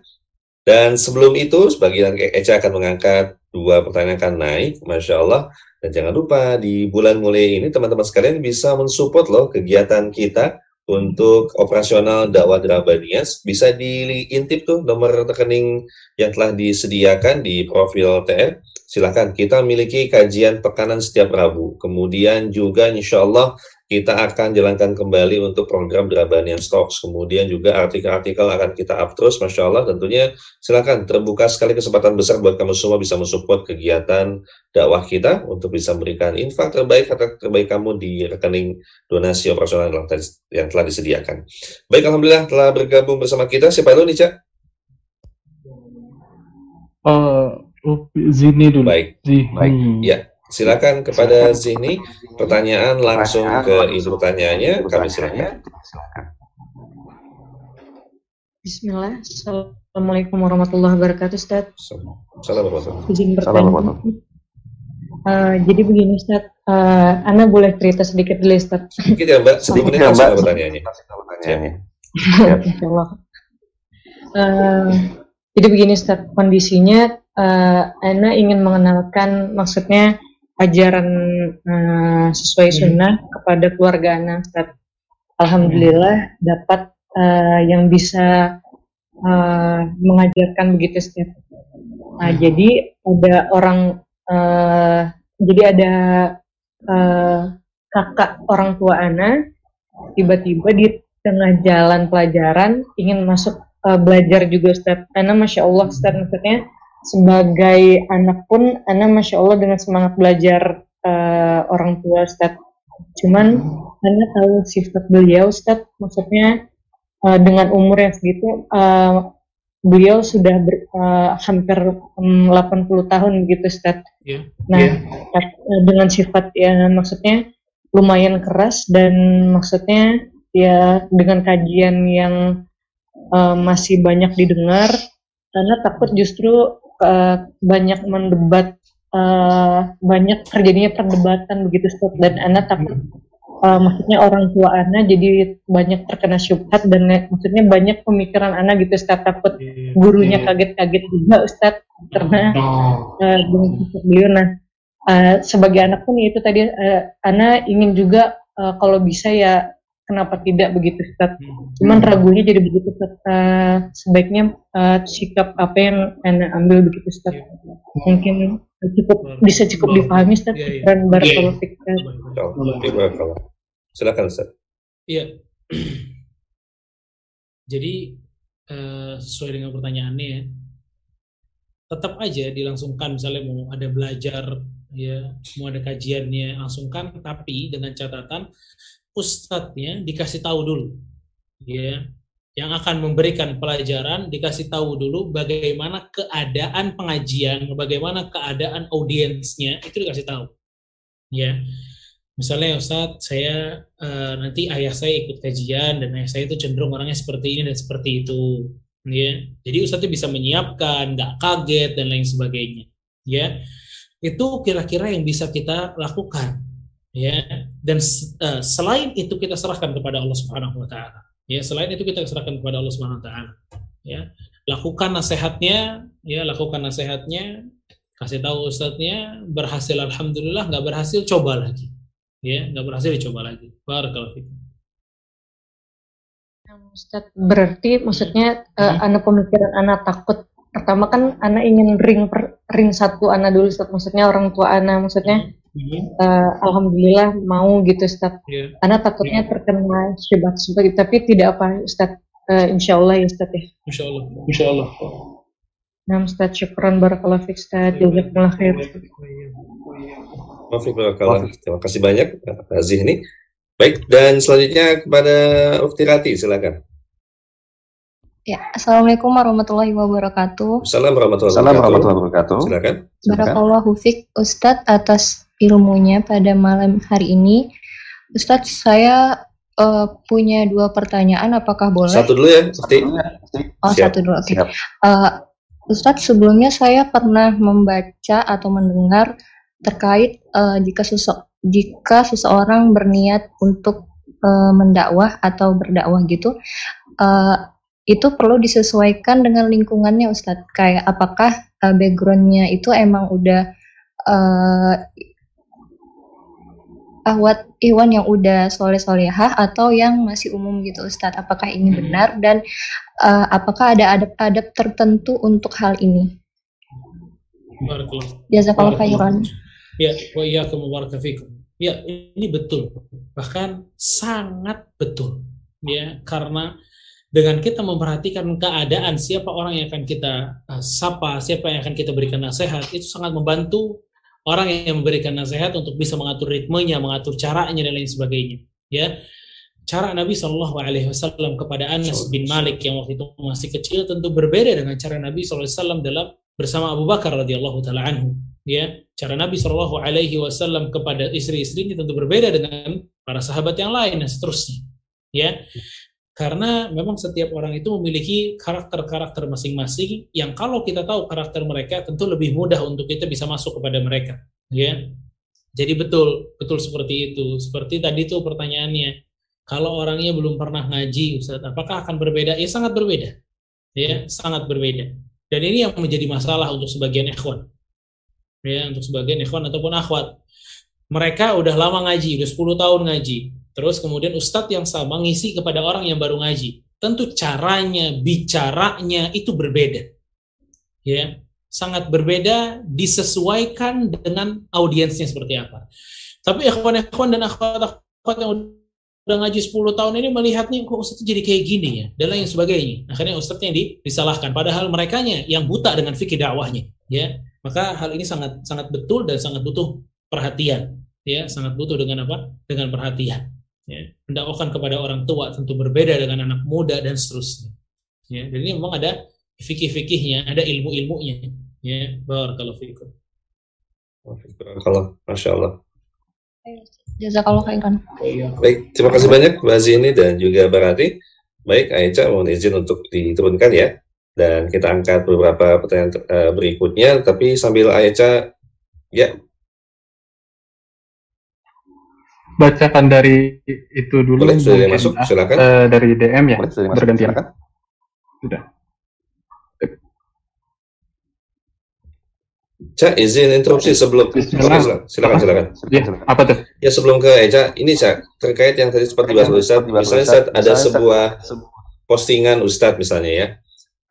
Dan sebelum itu, sebagian Eca akan mengangkat dua pertanyaan akan naik, Masya Allah. Dan jangan lupa di bulan mulai ini teman-teman sekalian bisa mensupport loh kegiatan kita untuk operasional dakwah Drabanias bisa diintip tuh nomor rekening yang telah disediakan di profil TR silahkan kita memiliki kajian pekanan setiap Rabu kemudian juga insya Allah kita akan jalankan kembali untuk program Drabanian Stocks. Kemudian juga artikel-artikel akan kita up terus, Masya Allah. Tentunya silakan terbuka sekali kesempatan besar buat kamu semua bisa mensupport kegiatan dakwah kita untuk bisa memberikan infak terbaik atau terbaik kamu di rekening donasi operasional yang telah disediakan. Baik, Alhamdulillah telah bergabung bersama kita. Siapa dulu nih, Cak? Uh, Zini dulu. Baik, Zini. baik. Ya, Silakan kepada sini pertanyaan langsung ke ibu pertanyaannya kami silakan. Bismillah. Assalamualaikum warahmatullahi wabarakatuh, Ustaz. Assalamualaikum. Izin bertanya. Uh, jadi begini Ustaz, uh, Anda boleh cerita sedikit dulu Ustaz. Sedikit ya Mbak, sedikit ya Mbak pertanyaannya. pertanyaannya. Ya. uh, jadi begini Ustaz, kondisinya uh, Ana ingin mengenalkan maksudnya ajaran uh, sesuai hmm. sunnah hmm. kepada keluarga anak Ustaz. Alhamdulillah hmm. dapat uh, yang bisa uh, mengajarkan begitu Ustaz. Nah, hmm. jadi ada orang uh, jadi ada uh, kakak orang tua anak tiba-tiba di tengah jalan pelajaran ingin masuk uh, belajar juga Ustaz. Karena Masya Allah Ustaz maksudnya sebagai anak pun anak masya Allah dengan semangat belajar uh, orang tua Ustaz. Cuman Anda tahu sifat beliau Ustaz, maksudnya uh, dengan umur yang segitu uh, beliau sudah ber, uh, hampir um, 80 tahun gitu Ustaz. Yeah. Nah, yeah. dengan sifat ya maksudnya lumayan keras dan maksudnya ya dengan kajian yang uh, masih banyak didengar karena takut justru uh, banyak mendebat uh, banyak terjadinya perdebatan begitu Ustaz. Dan anak takut uh, maksudnya orang tua anak jadi banyak terkena syubhat dan maksudnya banyak pemikiran anak gitu Ustaz. Takut iya, iya. gurunya kaget-kaget juga Ustaz. Karena uh, beliau. Nah uh, sebagai anak pun itu tadi uh, anak ingin juga uh, kalau bisa ya kenapa tidak begitu Ustaz? Cuman ragunya jadi begitu Ustaz. Uh, sebaiknya uh, sikap apa yang anak ambil begitu Ustaz. Iya. mungkin cukup bisa cukup dipahami Ustaz yeah, yeah. dan barakallahu yeah. Silakan Ustaz. Iya. Jadi uh, sesuai dengan pertanyaannya ya, tetap aja dilangsungkan. Misalnya mau ada belajar ya, mau ada kajiannya langsungkan. Tapi dengan catatan ustadznya dikasih tahu dulu ya yang akan memberikan pelajaran dikasih tahu dulu bagaimana keadaan pengajian, bagaimana keadaan audiensnya itu dikasih tahu. Ya. Misalnya Ustadz, saya uh, nanti ayah saya ikut kajian dan ayah saya itu cenderung orangnya seperti ini dan seperti itu. Ya. Jadi Ustadz bisa menyiapkan, nggak kaget dan lain sebagainya. Ya. Itu kira-kira yang bisa kita lakukan. Ya. Dan uh, selain itu kita serahkan kepada Allah Subhanahu wa taala Ya, selain itu kita serahkan kepada Allah Subhanahu wa taala. Ya. Lakukan nasihatnya, ya, lakukan nasihatnya, kasih tahu ustadznya, berhasil alhamdulillah, nggak berhasil coba lagi. Ya, nggak berhasil coba lagi. Barakallahu fikum. Ustadz, berarti maksudnya hmm. uh, anak pemikiran anak takut pertama kan anak ingin ring per, ring satu anak dulu Ustadz maksudnya orang tua anak maksudnya uh, alhamdulillah mau gitu Ustaz. Yeah. Karena takutnya yeah. terkena syubhat seperti tapi tidak apa Ustaz. Uh, insya Allah ya Ustaz ya. Insya Allah. Insya Allah. Nah Ustaz, syukran barakallah fiq Ustaz. Jazakumullah khair. Terima kasih banyak Aziz ini. Baik, dan selanjutnya kepada Ukti Rati, silakan. Ya, Assalamualaikum warahmatullahi wabarakatuh. Assalamualaikum warahmatullahi wabarakatuh. Silakan. Barakallahu fiq Ustadz atas ilmunya pada malam hari ini. Ustadz, saya uh, punya dua pertanyaan, apakah boleh? Satu dulu ya, Pasti. Oh, Siap. satu dulu, oke. Okay. Uh, eh, Ustadz, sebelumnya saya pernah membaca atau mendengar terkait uh, jika sosok jika seseorang berniat untuk uh, mendakwah atau berdakwah gitu, uh, itu perlu disesuaikan dengan lingkungannya Ustadz. Kayak apakah uh, backgroundnya itu emang udah uh, ahwat Iwan yang udah soleh solehah atau yang masih umum gitu Ustadz apakah ini hmm. benar? Dan uh, apakah ada adab-adab tertentu untuk hal ini? Jazakallah khairan. ya wa iyyakum fikum. Ya ini betul. Bahkan sangat betul. Ya karena dengan kita memperhatikan keadaan siapa orang yang akan kita uh, sapa, siapa yang akan kita berikan nasihat, itu sangat membantu orang yang memberikan nasihat untuk bisa mengatur ritmenya, mengatur caranya dan lain sebagainya. Ya, cara Nabi Shallallahu Alaihi Wasallam kepada Anas bin Malik yang waktu itu masih kecil tentu berbeda dengan cara Nabi Shallallahu Alaihi Wasallam dalam bersama Abu Bakar radhiyallahu taala anhu. Ya, cara Nabi Shallallahu Alaihi Wasallam kepada istri-istrinya tentu berbeda dengan para sahabat yang lain dan seterusnya. Ya, karena memang setiap orang itu memiliki karakter-karakter masing-masing yang kalau kita tahu karakter mereka tentu lebih mudah untuk kita bisa masuk kepada mereka. Ya. Jadi betul betul seperti itu. Seperti tadi tuh pertanyaannya kalau orangnya belum pernah ngaji Ustaz apakah akan berbeda? Ya sangat berbeda. Ya sangat berbeda. Dan ini yang menjadi masalah untuk sebagian ikhwan. Ya untuk sebagian ikhwan ataupun akhwat. Mereka udah lama ngaji udah 10 tahun ngaji Terus kemudian ustadz yang sama ngisi kepada orang yang baru ngaji. Tentu caranya, bicaranya itu berbeda. Ya, sangat berbeda disesuaikan dengan audiensnya seperti apa. Tapi ikhwan-ikhwan dan akhwat-akhwat yang udah ngaji 10 tahun ini melihatnya kok ustadz jadi kayak gini ya dan lain sebagainya. Akhirnya ustadznya di, disalahkan padahal merekanya yang buta dengan fikih dakwahnya, ya. Maka hal ini sangat sangat betul dan sangat butuh perhatian ya sangat butuh dengan apa dengan perhatian ya mendakwakan kepada orang tua tentu berbeda dengan anak muda dan seterusnya ya dan ini memang ada fikih-fikihnya ada ilmu-ilmunya ya barakallahu fikum kalau masya Allah Jazakallah khairan. Baik, terima kasih banyak Mbak Zini dan juga Barati. Baik, Aisyah mohon izin untuk diturunkan ya. Dan kita angkat beberapa pertanyaan uh, berikutnya, tapi sambil Aisyah, ya. Bacakan dari itu dulu. Boleh, sudah masuk, silakan. Uh, dari DM ya, Boleh, sudah bergantian. Sudah. Cak, izin interupsi sebelum silakan silakan silakan. Ya, apa tuh? Ya sebelum ke Eja, ini Cak terkait yang tadi seperti bahas Ustaz, misalnya Ustaz ada sebuah postingan Ustadz misalnya ya,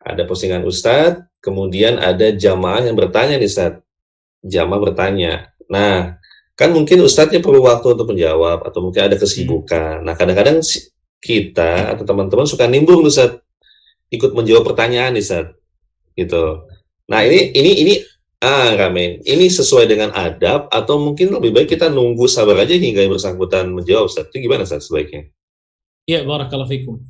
ada postingan Ustadz, kemudian ada jamaah yang bertanya nih Ustadz, jamaah bertanya. Nah, kan mungkin Ustadznya perlu waktu untuk menjawab atau mungkin ada kesibukan. Nah, kadang-kadang kita atau teman-teman suka nimbrung Ustadz ikut menjawab pertanyaan nih Ustadz, gitu. Nah ini ini ini Ah, Ramen. Ini sesuai dengan adab atau mungkin lebih baik kita nunggu sabar aja hingga yang bersangkutan menjawab, Ustaz. Itu gimana, Ustaz, sebaiknya? Ya, barakallahu fikum.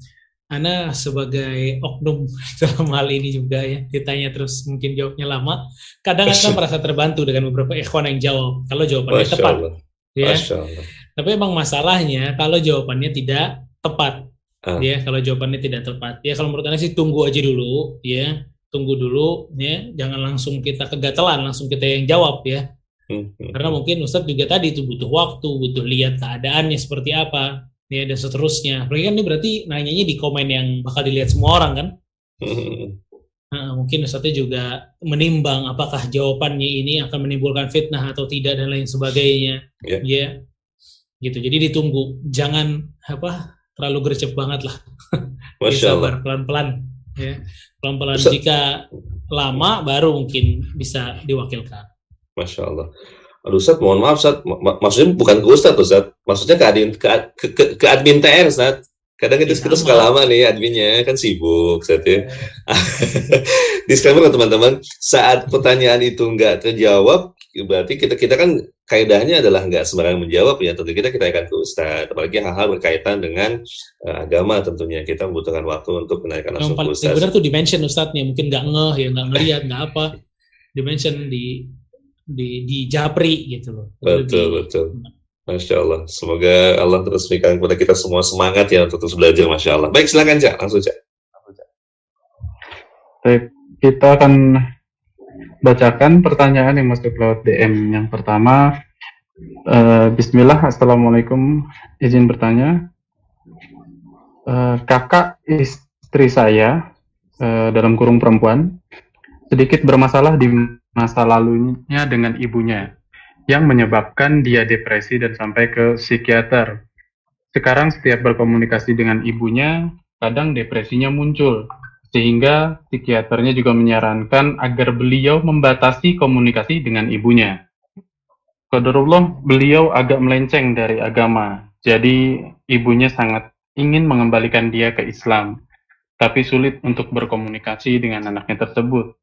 Ana sebagai oknum dalam hal ini juga ya, ditanya terus mungkin jawabnya lama. Kadang akan merasa terbantu dengan beberapa ikhwan yang jawab, kalau jawabannya Masya tepat. Allah. Ya. Masya Allah. Tapi emang masalahnya kalau jawabannya tidak tepat. Ah. Ya, kalau jawabannya tidak tepat. Ya, kalau menurut Anda sih tunggu aja dulu, ya tunggu dulu ya jangan langsung kita kegatelan langsung kita yang jawab ya hmm. karena mungkin Ustadz juga tadi itu butuh waktu butuh lihat keadaannya seperti apa ya dan seterusnya. Apalagi kan ini berarti nanyanya di komen yang bakal dilihat semua orang kan? Nah, mungkin Ustadznya juga menimbang apakah jawabannya ini akan menimbulkan fitnah atau tidak dan lain sebagainya. Yeah. ya gitu. Jadi ditunggu. Jangan apa terlalu gercep banget lah. Masya Allah. pelan-pelan ya. Pelan-pelan. Jika lama baru mungkin bisa diwakilkan. Masya Allah Aduh Ustaz, mohon maaf Ustaz, maksudnya bukan ke Ustaz Ustaz, maksudnya ke admin, ke, ke, ke admin TR Ustaz. Kadang kita, kita suka lama nih adminnya, kan sibuk Ustaz ya. Disclaimer teman-teman, saat pertanyaan itu nggak terjawab, berarti kita kita kan kaidahnya adalah nggak sembarangan menjawab ya. Tentu kita kita akan ke Ustadz apalagi hal-hal berkaitan dengan uh, agama tentunya. Kita membutuhkan waktu untuk menaikkan langsung ke Ustadz. benar tuh dimension Ustadznya mungkin nggak ngeh ya nggak ngeliat nggak apa. Dimension di di di japri gitu loh. Betul Lebih, betul. Masya Allah. Semoga Allah terus berikan kepada kita semua semangat ya untuk terus belajar. Masya Allah. Baik silakan Cak, langsung Cak. Baik, kita akan bacakan pertanyaan yang masuk lewat DM. Yang pertama, uh, Bismillah, Assalamualaikum, izin bertanya. Uh, kakak istri saya uh, dalam kurung perempuan sedikit bermasalah di masa lalunya dengan ibunya yang menyebabkan dia depresi dan sampai ke psikiater. Sekarang setiap berkomunikasi dengan ibunya, kadang depresinya muncul sehingga psikiaternya juga menyarankan agar beliau membatasi komunikasi dengan ibunya. Qadarullah, beliau agak melenceng dari agama, jadi ibunya sangat ingin mengembalikan dia ke Islam, tapi sulit untuk berkomunikasi dengan anaknya tersebut.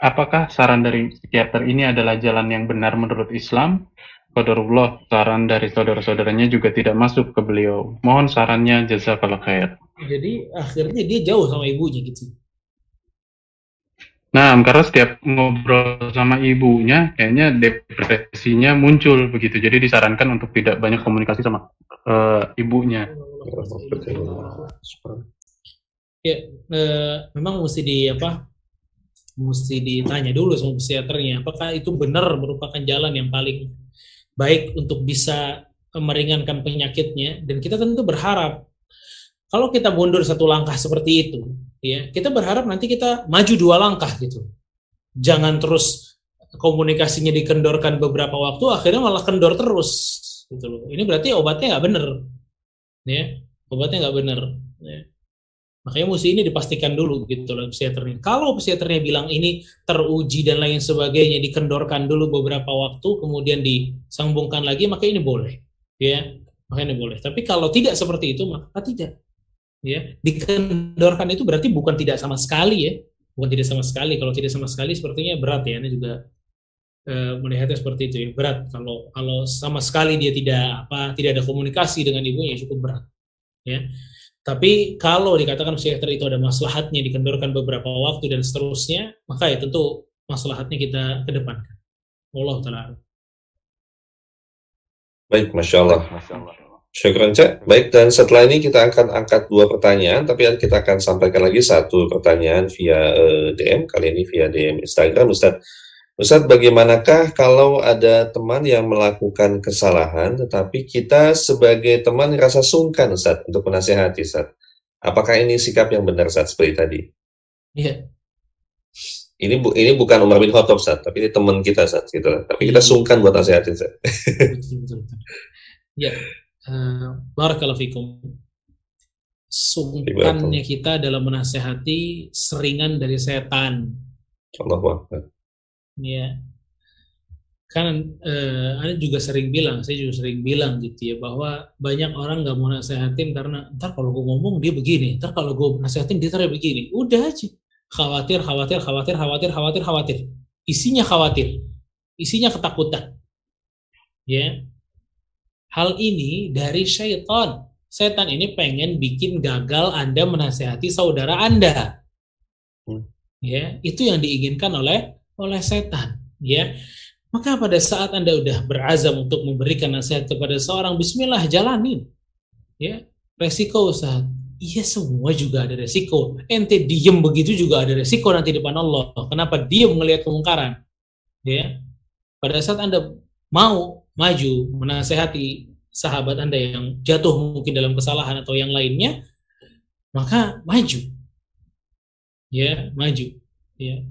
Apakah saran dari psikiater ini adalah jalan yang benar menurut Islam? Qadarullah, saran dari saudara-saudaranya juga tidak masuk ke beliau. Mohon sarannya jazakallah khair jadi akhirnya dia jauh sama ibunya gitu Nah, karena setiap ngobrol sama ibunya, kayaknya depresinya muncul begitu. Jadi disarankan untuk tidak banyak komunikasi sama uh, ibunya. Ya, uh, memang mesti di apa? Mesti ditanya dulu sama psikiaternya, apakah itu benar merupakan jalan yang paling baik untuk bisa meringankan penyakitnya. Dan kita tentu berharap kalau kita mundur satu langkah seperti itu, ya kita berharap nanti kita maju dua langkah gitu. Jangan terus komunikasinya dikendorkan beberapa waktu, akhirnya malah kendor terus gitu loh. Ini berarti obatnya nggak bener, ya obatnya nggak bener. Ya. Makanya mesti ini dipastikan dulu gitu loh psikiaternya. Kalau psikiaternya bilang ini teruji dan lain sebagainya, dikendorkan dulu beberapa waktu, kemudian disambungkan lagi, maka ini boleh, ya, maka ini boleh. Tapi kalau tidak seperti itu, maka tidak ya. Dikendorkan itu berarti bukan tidak sama sekali ya. Bukan tidak sama sekali. Kalau tidak sama sekali sepertinya berat ya. Ini juga uh, melihatnya seperti itu ya. Berat. Kalau kalau sama sekali dia tidak apa tidak ada komunikasi dengan ibunya cukup berat ya tapi kalau dikatakan psikiater itu ada maslahatnya dikendorkan beberapa waktu dan seterusnya maka ya tentu maslahatnya kita kedepankan Allah taala baik masya Allah, masya Allah. Syukran Cak. Baik, dan setelah ini kita akan angkat dua pertanyaan, tapi kita akan sampaikan lagi satu pertanyaan via uh, eh, DM, kali ini via DM Instagram. Ustaz, Ustaz, bagaimanakah kalau ada teman yang melakukan kesalahan, tetapi kita sebagai teman rasa sungkan, Ustaz, untuk menasehati, Ustaz? Apakah ini sikap yang benar, Ustaz, seperti tadi? Iya. Ini bu, ini bukan Umar bin Khattab, Ustaz, tapi ini teman kita, Ustaz, gitu Tapi kita iya. sungkan buat nasihatin, Ustaz. Iya. Uh, Barakallahu fikum. Sungkannya kita dalam menasehati seringan dari setan. Allah Ya. Kan uh, Anda juga sering bilang, saya juga sering bilang gitu ya, bahwa banyak orang nggak mau nasehatin karena ntar kalau gue ngomong dia begini, ntar kalau gue nasehatin dia ntar begini. Udah aja. Khawatir, khawatir, khawatir, khawatir, khawatir, khawatir. Isinya khawatir. Isinya ketakutan. Ya, Hal ini dari syaitan. Setan ini pengen bikin gagal Anda menasehati saudara Anda. Hmm. Ya, itu yang diinginkan oleh oleh setan, ya. Maka pada saat Anda udah berazam untuk memberikan nasihat kepada seorang bismillah jalanin. Ya, resiko Ustaz. Iya semua juga ada resiko. Ente diem begitu juga ada resiko nanti depan Allah. Kenapa diem melihat kemungkaran? Ya. Pada saat Anda mau maju menasehati sahabat Anda yang jatuh mungkin dalam kesalahan atau yang lainnya, maka maju. Ya, maju. Ya.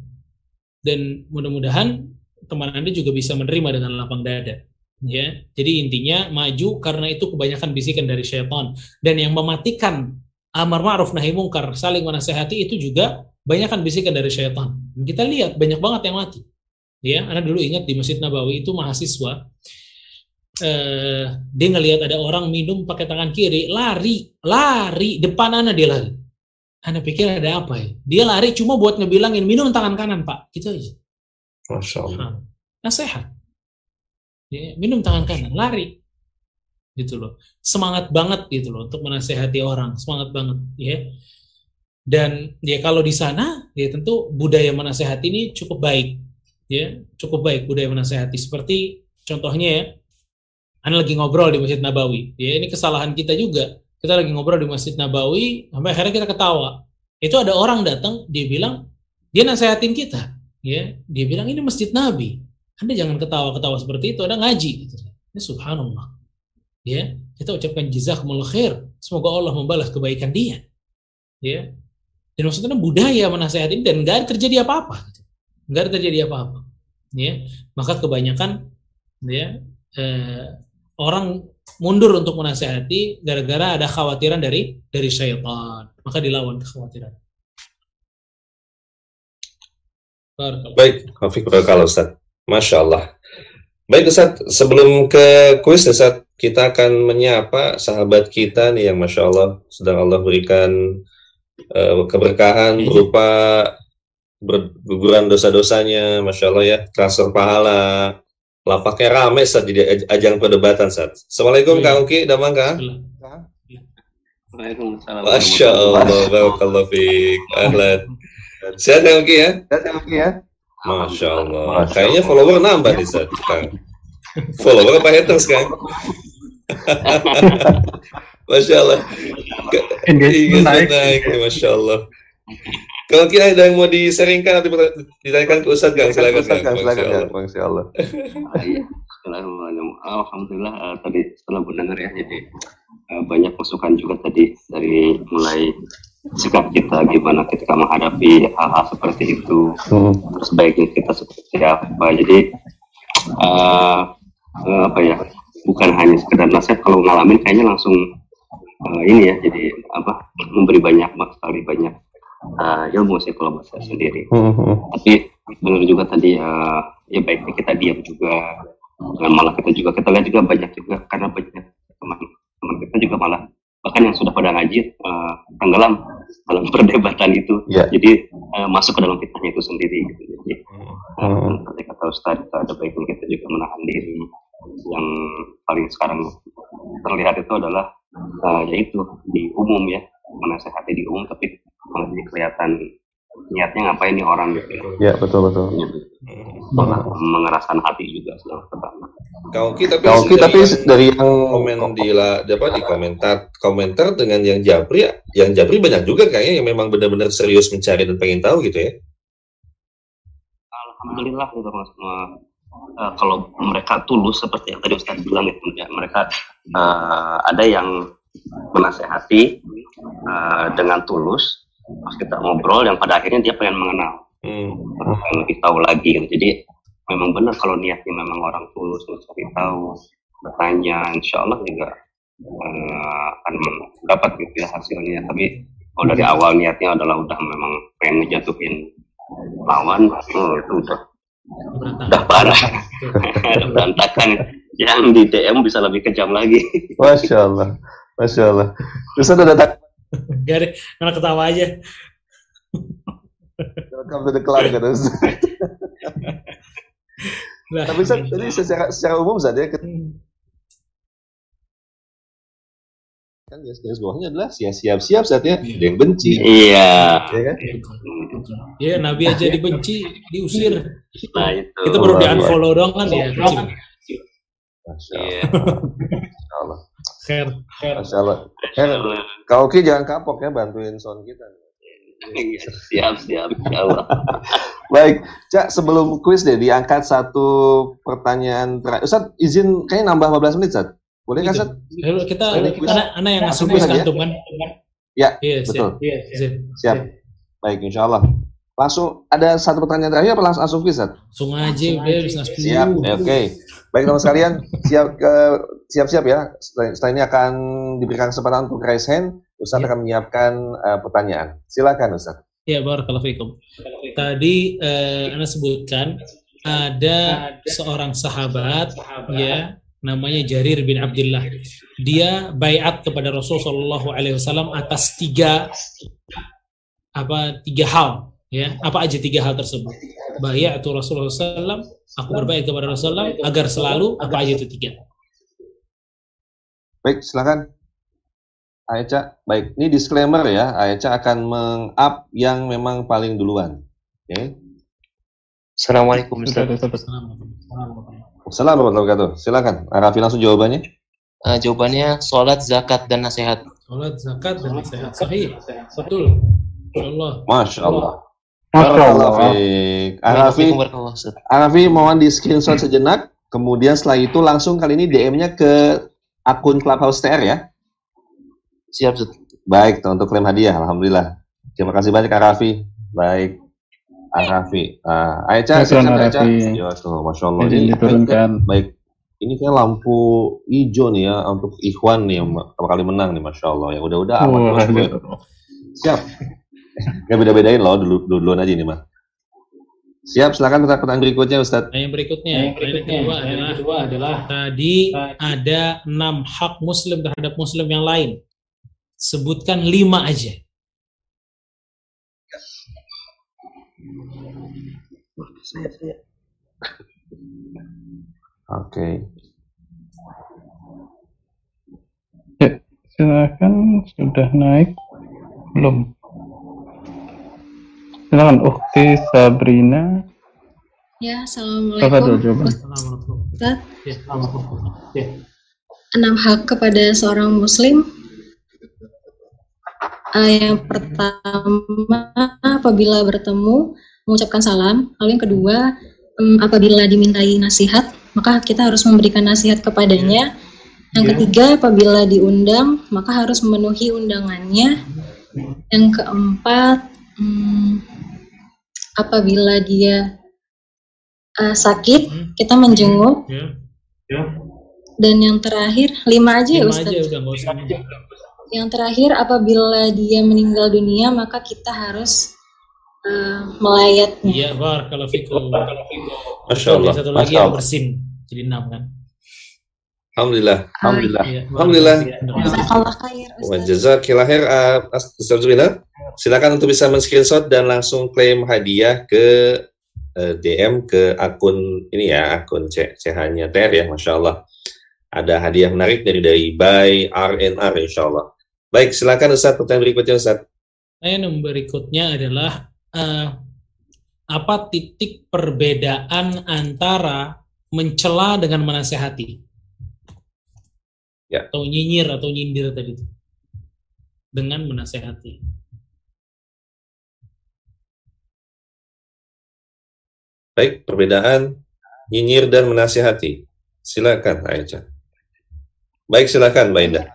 Dan mudah-mudahan teman Anda juga bisa menerima dengan lapang dada. Ya. Jadi intinya maju karena itu kebanyakan bisikan dari syaitan dan yang mematikan amar ma'ruf nahi mungkar saling menasehati itu juga banyakkan bisikan dari syaitan. Kita lihat banyak banget yang mati. Ya, Anda dulu ingat di Masjid Nabawi itu mahasiswa eh, dia ngelihat ada orang minum pakai tangan kiri, lari, lari depan anak dia lari. Anda pikir ada apa ya? Dia lari cuma buat ngebilangin minum tangan kanan pak, gitu aja. Masya Allah. Nah, sehat. Ya, minum tangan kanan, lari, gitu loh. Semangat banget gitu loh untuk menasehati orang, semangat banget, ya. Dan ya kalau di sana, ya tentu budaya menasehati ini cukup baik, ya cukup baik budaya menasehati. Seperti contohnya ya, anda lagi ngobrol di Masjid Nabawi. Ya, ini kesalahan kita juga. Kita lagi ngobrol di Masjid Nabawi, sampai akhirnya kita ketawa. Itu ada orang datang, dia bilang, dia nasehatin kita. Ya, dia bilang ini Masjid Nabi. Anda jangan ketawa-ketawa seperti itu, ada ngaji. Gitu. Ini subhanallah. Ya, kita ucapkan jazakumullah khair. Semoga Allah membalas kebaikan dia. Ya. Dan maksudnya budaya menasehati dan nggak terjadi apa-apa. Nggak terjadi apa-apa. Ya, maka kebanyakan ya eh, orang mundur untuk menasehati gara-gara ada khawatiran dari dari syaitan. Maka dilawan kekhawatiran. Baik, Hafiq kalau Ustaz. Masya Allah. Baik Ustaz, sebelum ke kuis Ustaz, kita akan menyapa sahabat kita nih yang Masya Allah sedang Allah berikan uh, keberkahan iya. berupa berguguran dosa-dosanya, Masya Allah ya, transfer pahala, lapaknya rame saat di ajang perdebatan saat. Assalamualaikum Kang Uki, damang Kang. Waalaikumsalam. Masya Allah, barakallahu fiik. Ahlan. Sehat Kang Uki ya? Sehat Kang Uki ya? Masya Allah. Masya Kayaknya follower nambah nih saat Kang. Follower apa haters Kang? Masya Allah. Engagement naik. Masya Allah. Kalau kira ada yang mau diseringkan atau ditanyakan ke Ustadz Gang, silakan Ustadz Gang, silakan Gang, Masya Allah. Iya, Alhamdulillah uh, tadi setelah mendengar ya, jadi uh, banyak masukan juga tadi dari mulai sikap kita gimana ketika menghadapi hal-hal seperti itu, hmm. terus baiknya kita seperti apa. Jadi uh, uh, apa ya, bukan hanya sekedar nasihat kalau ngalamin kayaknya langsung uh, ini ya, jadi apa memberi banyak sekali banyak uh, ilmu sih kalau saya sendiri. Mm-hmm. Tapi benar juga tadi uh, ya baiknya kita diam juga, dan malah kita juga kita lihat juga banyak juga karena banyak teman-teman kita juga malah bahkan yang sudah pada ngaji uh, tenggelam dalam perdebatan itu. Yeah. Jadi uh, masuk ke dalam fitnahnya itu sendiri gitu. Jadi uh, ketika tahu tadi ada baiknya kita juga menahan diri. Yang paling sekarang terlihat itu adalah uh, yaitu di umum ya menasehati di umum tapi malah jadi kelihatan niatnya ngapain nih orang gitu ya. Ya betul betul. Gitu. Malah mengeraskan hati juga selama pertama. Kau kita tapi Kau kita tapi dari yang komen di la, apa di komentar komentar dengan yang Japri yang Japri banyak juga kayaknya yang memang benar-benar serius mencari dan pengen tahu gitu ya. Alhamdulillah gitu mas. Uh, kalau mereka tulus seperti yang tadi Ustaz bilang ya, mereka uh, ada yang menasehati uh, dengan tulus pas kita ngobrol yang pada akhirnya dia pengen mengenal. Hmm. pengen lebih tahu lagi gitu. jadi memang benar kalau niatnya memang orang tulus mencari tahu bertanya insya Allah juga uh, akan dapat gitu ya hasilnya. Tapi kalau dari awal niatnya adalah udah memang pengen ngejatuhin lawan oh, itu udah udah parah. Berantakan. Yang di DM bisa lebih kejam lagi. Masya Allah. Masya Allah. Terus ada datang Gak ada, karena ketawa aja. Welcome to the club kan nah, Tapi Zat, tadi secara, secara umum saja ya, hmm. kan garis garis bawahnya adalah siap-siap siap saatnya iya. ada yang benci. Iya. Ya kan? Iya Nabi aja dibenci diusir. Nah itu. Kita baru di unfollow dong kan ya Masya Allah. Masya Allah. Masya Allah. Her, kau Ki jangan kapok ya bantuin sound kita. Iya, siap, siap. Baik, Cak, sebelum kuis deh, diangkat satu pertanyaan terakhir. Ustaz, izin kayaknya nambah 15 menit, Ustaz. Boleh nggak, Ustaz? Kita, anak, anak yang ngasih kuis kantum kan? Ya, iya, betul. Siap. siap. siap. Baik, insya Allah. Langsung ada satu pertanyaan terakhir apa langsung langsung Ustaz? Langsung aja, udah bisa Siap, oke. Okay. Baik teman sekalian, siap siap-siap ya. Setelah ini akan diberikan kesempatan untuk raise hand. Ustaz ya. akan menyiapkan uh, pertanyaan. Silakan Ustaz. Ya, barakallahu fikum. Tadi uh, Anda sebutkan ada seorang sahabat ya namanya Jarir bin Abdullah. Dia bayat kepada Rasulullah SAW atas tiga apa tiga hal ya apa aja tiga hal tersebut bayat Rasulullah SAW aku berbaik kepada Rasulullah agar selalu apa aja itu tiga. Baik, silakan. Aicha, baik. Ini disclaimer ya, Aicha akan meng-up yang memang paling duluan. Oke. Okay. Assalamualaikum Assalamualaikum warahmatullahi wabarakatuh. Silakan, Arafi langsung jawabannya. Uh, jawabannya sholat, zakat, dan nasihat. Sholat, zakat, dan nasihat. Sahih. Betul. Allah. Masya Allah. Masya Allah. Arafi, Arafi mohon di screenshot sejenak. Kemudian setelah itu langsung kali ini DM-nya ke akun Clubhouse TR ya. Siap, Zut. Baik, untuk klaim hadiah. Alhamdulillah. Terima kasih banyak Arafi. Baik. Arafi. Uh, Aicha, silakan Aicha. Ya, tuh, Masya Allah. Ini diturunkan. Baik. Ini kayak lampu hijau nih ya untuk Ikhwan nih yang pertama kali menang nih Masya Allah. Ya udah-udah aman. Oh, Siap. Gak beda-bedain loh, dulu duluan aja ini mah. Siap, silakan pertanyaan berikutnya Ustaz. Nah, yang berikutnya, yang berikutnya kedua, yang adalah, kedua adalah tadi ada enam hak Muslim terhadap Muslim yang lain. Sebutkan lima aja. Oke. Okay. Ya, silakan sudah naik belum? Silakan Ukti Sabrina. Ya, Assalamualaikum. Ustaz. Ya, ya. Enam hak kepada seorang muslim. Uh, yang pertama, apabila bertemu, mengucapkan salam. Lalu yang kedua, um, apabila dimintai nasihat, maka kita harus memberikan nasihat kepadanya. Yang ya. ketiga, apabila diundang, maka harus memenuhi undangannya. Yang keempat, hmm, apabila dia uh, sakit hmm. kita menjenguk yeah. Yeah. dan yang terakhir lima aja ya Ustaz aja, udah, usah. yang terakhir apabila dia meninggal dunia maka kita harus uh, melayatnya iya bar kalau fikum Masya Allah. satu lagi yang bersin jadi enam kan Alhamdulillah. Alhamdulillah. Iya, Alhamdulillah. Jazakallah khair, Wa Ustaz. jazakillah khair, uh, Ustaz Zubaida. Silakan untuk bisa men-screenshot dan langsung klaim hadiah ke eh, DM ke akun ini ya, akun CH-nya TR ya, Masya Allah. Ada hadiah menarik dari dari by RNR Insya Allah. Baik, silakan Ustaz, pertanyaan berikutnya Ustaz. Pertanyaan berikutnya adalah eh, apa titik perbedaan antara mencela dengan menasehati? Ya. Atau nyinyir atau nyindir tadi itu. Dengan menasehati. Baik, perbedaan nyinyir dan menasihati. Silakan Aisyah. Baik, silakan Mbak Indah.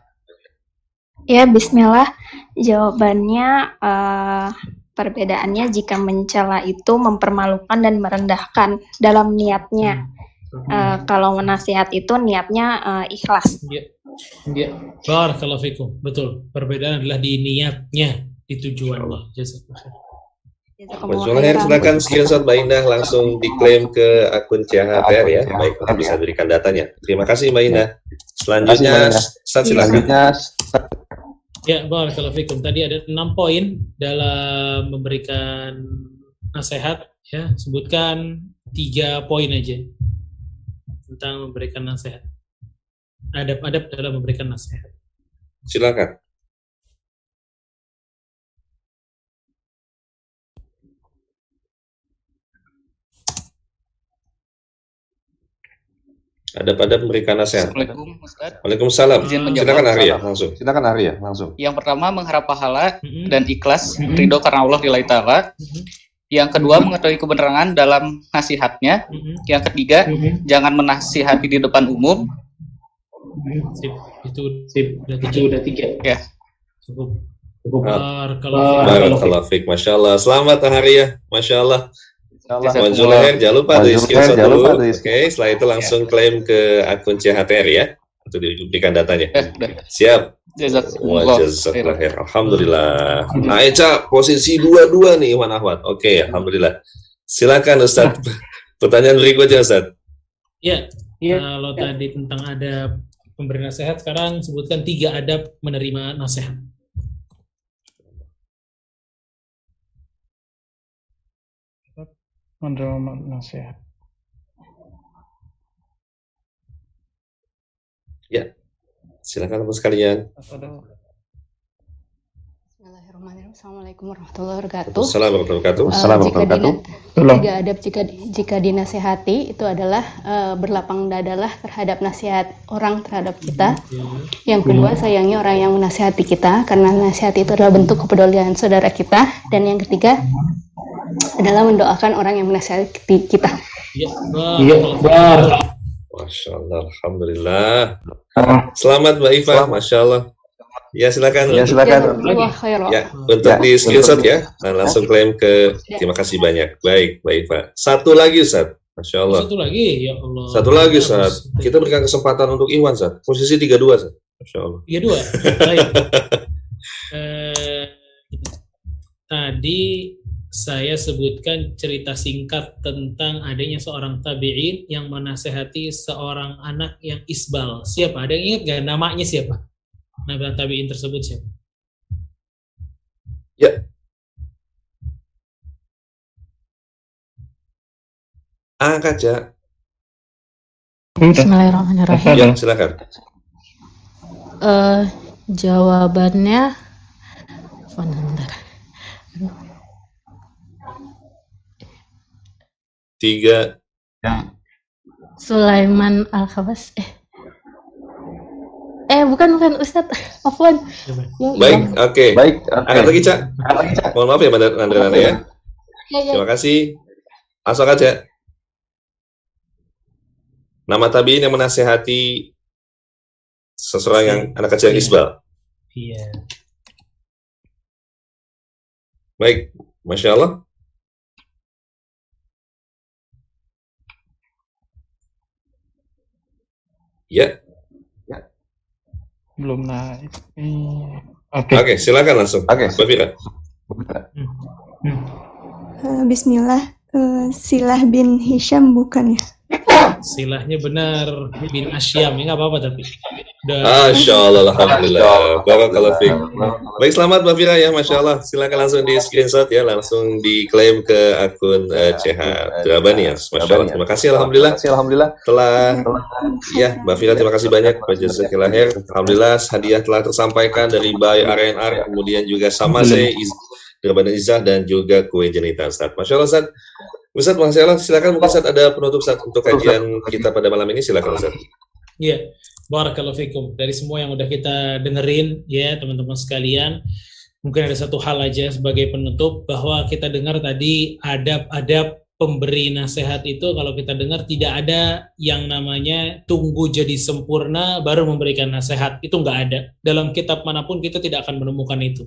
Ya, bismillah. Jawabannya eh, perbedaannya jika mencela itu mempermalukan dan merendahkan dalam niatnya. Eh, kalau menasihat itu niatnya eh, ikhlas. Ya. Ya. Barakallahu fikum. Betul. Perbedaan adalah di niatnya, di tujuan Allah. Jazakallah khair. Jazakumullah silakan screenshot Mbak Indah langsung diklaim ke akun CHTR ya. Baik, untuk bisa berikan datanya. Terima kasih Mbak Indah. Selanjutnya. Ustaz silakan. Ya, barakallahu fikum. Tadi ada enam poin dalam memberikan nasihat. Ya, sebutkan tiga poin aja tentang memberikan nasihat. Adab-adab dalam memberikan nasihat. Silakan. Ada pada memberikan nasihat. Assalamualaikum Ustaz. Waalaikumsalam. Silakan Arya langsung. silakan Arya langsung. Yang pertama mengharap pahala Mhm. dan ikhlas, Mhm. ridho karena Allah lillahi ta'ala. Mhm. Yang kedua mengetahui kebenaran dalam nasihatnya. Mhm. Yang ketiga Mhm. jangan menasihati di depan umum. Sip. Itu sip. Udah tiga. udah tiga. Ya. Cukup. Barakallahu fiik. Masya Allah. Selamat Arya. Masya Allah. Zulair, jangan lupa di dulu. lupa Oke, setelah itu langsung klaim ke akun CHTR ya. Untuk diberikan datanya. Eh. Siap. Jazakumullah. Alhamdulillah. Nah, Eca, posisi dua-dua nih Iwan Ahwat. Oke, alhamdulillah. Silakan Ustaz. Pertanyaan berikutnya Ustaz. Ya, kalau tadi tentang adab pemberi nasihat, sekarang sebutkan tiga adab menerima nasihat. menerima nasihat. Ya. Silakan teman sekalian. Bismillahirrahmanirrahim. Assalamualaikum warahmatullahi wabarakatuh. Assalamualaikum warahmatullahi wabarakatuh. Assalamualaikum jika adab jika jika dinasehati itu adalah eh, berlapang dadalah terhadap nasihat orang terhadap kita. Yang kedua sayangi orang yang menasehati kita karena nasihat itu adalah bentuk kepedulian saudara kita. Dan yang ketiga adalah mendoakan orang yang menasehati kita. Ya, barakallahu Masya Allah, Alhamdulillah. Selamat Mbak Iva, Masya Allah. Ya silakan. Ya, silakan. Khairan. Ya, untuk Ya, di screenshot ya, dan langsung klaim ke. Terima kasih banyak. Baik, Mbak Iva. Satu lagi, Ustaz. Masya Allah. Satu lagi, ya Allah. Satu lagi, Ustaz. Kita berikan kesempatan untuk Iwan, Ustaz. Posisi 32, Ustaz. Masya Allah. Tiga dua. Baik. Eh, tadi saya sebutkan cerita singkat tentang adanya seorang tabi'in yang menasehati seorang anak yang isbal. Siapa? Ada yang ingat gak namanya siapa? Nama tabi'in tersebut siapa? Ya. Angkat ya. Bismillahirrahmanirrahim. Ya, silakan. Eh, jawabannya bentar. Tiga. Sulaiman Al-Khawas. Eh. Eh, bukan bukan Ustadz. Afwan. Ya, Baik, hilang. oke. Baik, oke. Angkat lagi, Cak. Mohon maaf ya, Mbak Nanda Nanda ya. Ya, ya. Terima kasih. Langsung aja. Nama tabiin yang menasehati seseorang yang anak kecil yang isbal. Iya. Baik, Masya Allah. Ya, Belum naik. Iya. Oke. oke, silakan langsung. Oke. Mbak Fira. Eh, Bismillah, Eh, Silah bin Hisham bukan ya? Silahnya benar bin Asyam, ya nggak apa-apa tapi. Masya Allah, Alhamdulillah. Barakallahu fiik. Baik, selamat Mbak Fira ya, Masya Allah. Silakan langsung di screenshot ya, langsung diklaim ke akun uh, CH Drabani ya. Masya Allah, terima kasih Alhamdulillah. Alhamdulillah. Telah, ya Mbak Fira terima kasih banyak. Khair. Alhamdulillah hadiah telah tersampaikan dari Bay RNR, kemudian juga Samase, Drabani Izzah, dan juga kue jenitan Ustaz. Masya Allah Ustaz. Ustaz, Masya Allah, silakan mungkin Ustaz ada penutup Ustaz untuk kajian kita pada malam ini, silakan Ustaz. Iya, barakallahu fikum. Dari semua yang udah kita dengerin ya teman-teman sekalian, mungkin ada satu hal aja sebagai penutup bahwa kita dengar tadi adab-adab pemberi nasihat itu kalau kita dengar tidak ada yang namanya tunggu jadi sempurna baru memberikan nasihat itu nggak ada dalam kitab mana pun kita tidak akan menemukan itu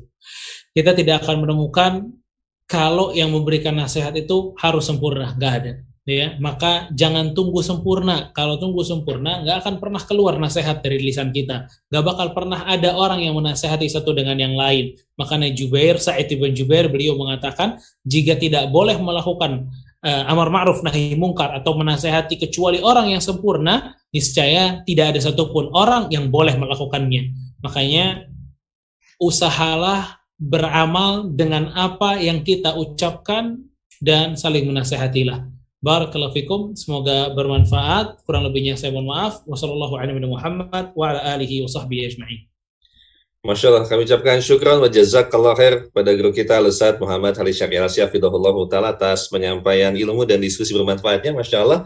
kita tidak akan menemukan kalau yang memberikan nasihat itu harus sempurna, nggak ada. Ya, maka jangan tunggu sempurna. Kalau tunggu sempurna, nggak akan pernah keluar nasihat dari lisan kita. Nggak bakal pernah ada orang yang menasehati satu dengan yang lain. Makanya Jubair, Sa'id bin Jubair, beliau mengatakan, jika tidak boleh melakukan uh, amar ma'ruf nahi mungkar atau menasehati kecuali orang yang sempurna, niscaya tidak ada satupun orang yang boleh melakukannya. Makanya usahalah beramal dengan apa yang kita ucapkan dan saling menasehatilah. Barakallahu fikum, semoga bermanfaat. Kurang lebihnya saya mohon maaf. Wassalamualaikum Muhammad wa ala alihi wa sahbihi ajma'in. Masya Allah, kami ucapkan syukran wa jazakallah khair pada guru kita Ustaz Muhammad Ali Syakir Asyafidahullah Ta'ala atas penyampaian ilmu dan diskusi bermanfaatnya. Masya Allah.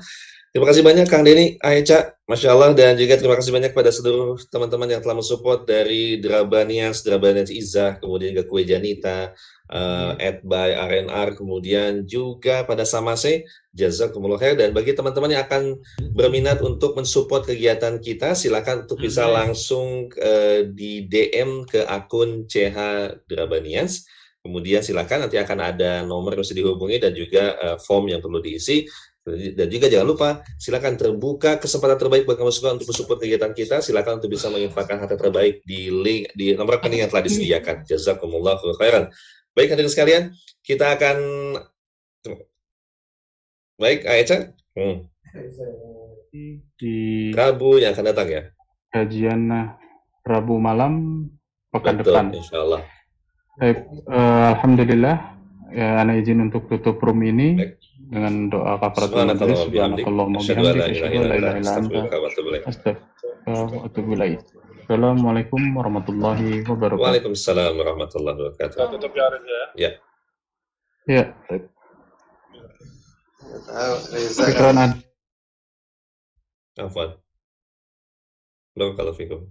Terima kasih banyak Kang Denny, Aicha, Masya Allah, dan juga terima kasih banyak pada seluruh teman-teman yang telah mensupport dari Drabanias, Drabanias Izzah, kemudian juga Kue Janita, uh, at by RNR, kemudian juga pada Samase, Jazakumullah khair, dan bagi teman-teman yang akan berminat untuk mensupport kegiatan kita, silakan untuk bisa langsung uh, di DM ke akun CH Drabanias, kemudian silakan nanti akan ada nomor yang bisa dihubungi dan juga uh, form yang perlu diisi, dan juga jangan lupa silakan terbuka kesempatan terbaik buat kamu semua untuk mensupport kegiatan kita. Silakan untuk bisa menginfakkan harta terbaik di link di nomor rekening yang telah disediakan. Jazakumullah khairan. Baik hadirin sekalian kita akan baik Aicha hmm. di Rabu yang akan datang ya? Kajian Rabu malam pekan Betul, depan. insya Allah Baik, eh, alhamdulillah ya ana izin untuk tutup room ini. Baik. Dengan doa kafaratul Subhanakallah majlis subhanakallahumma wa Asyhadu an la ilaha illa anta, Assalamualaikum warahmatullahi wabarakatuh Waalaikumsalam warahmatullahi wabarakatuh tutup ya ya. ya ya. Ad. Afwan Barakallahu fikum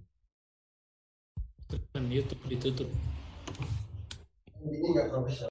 YouTube ditutup. Ini nggak profesional.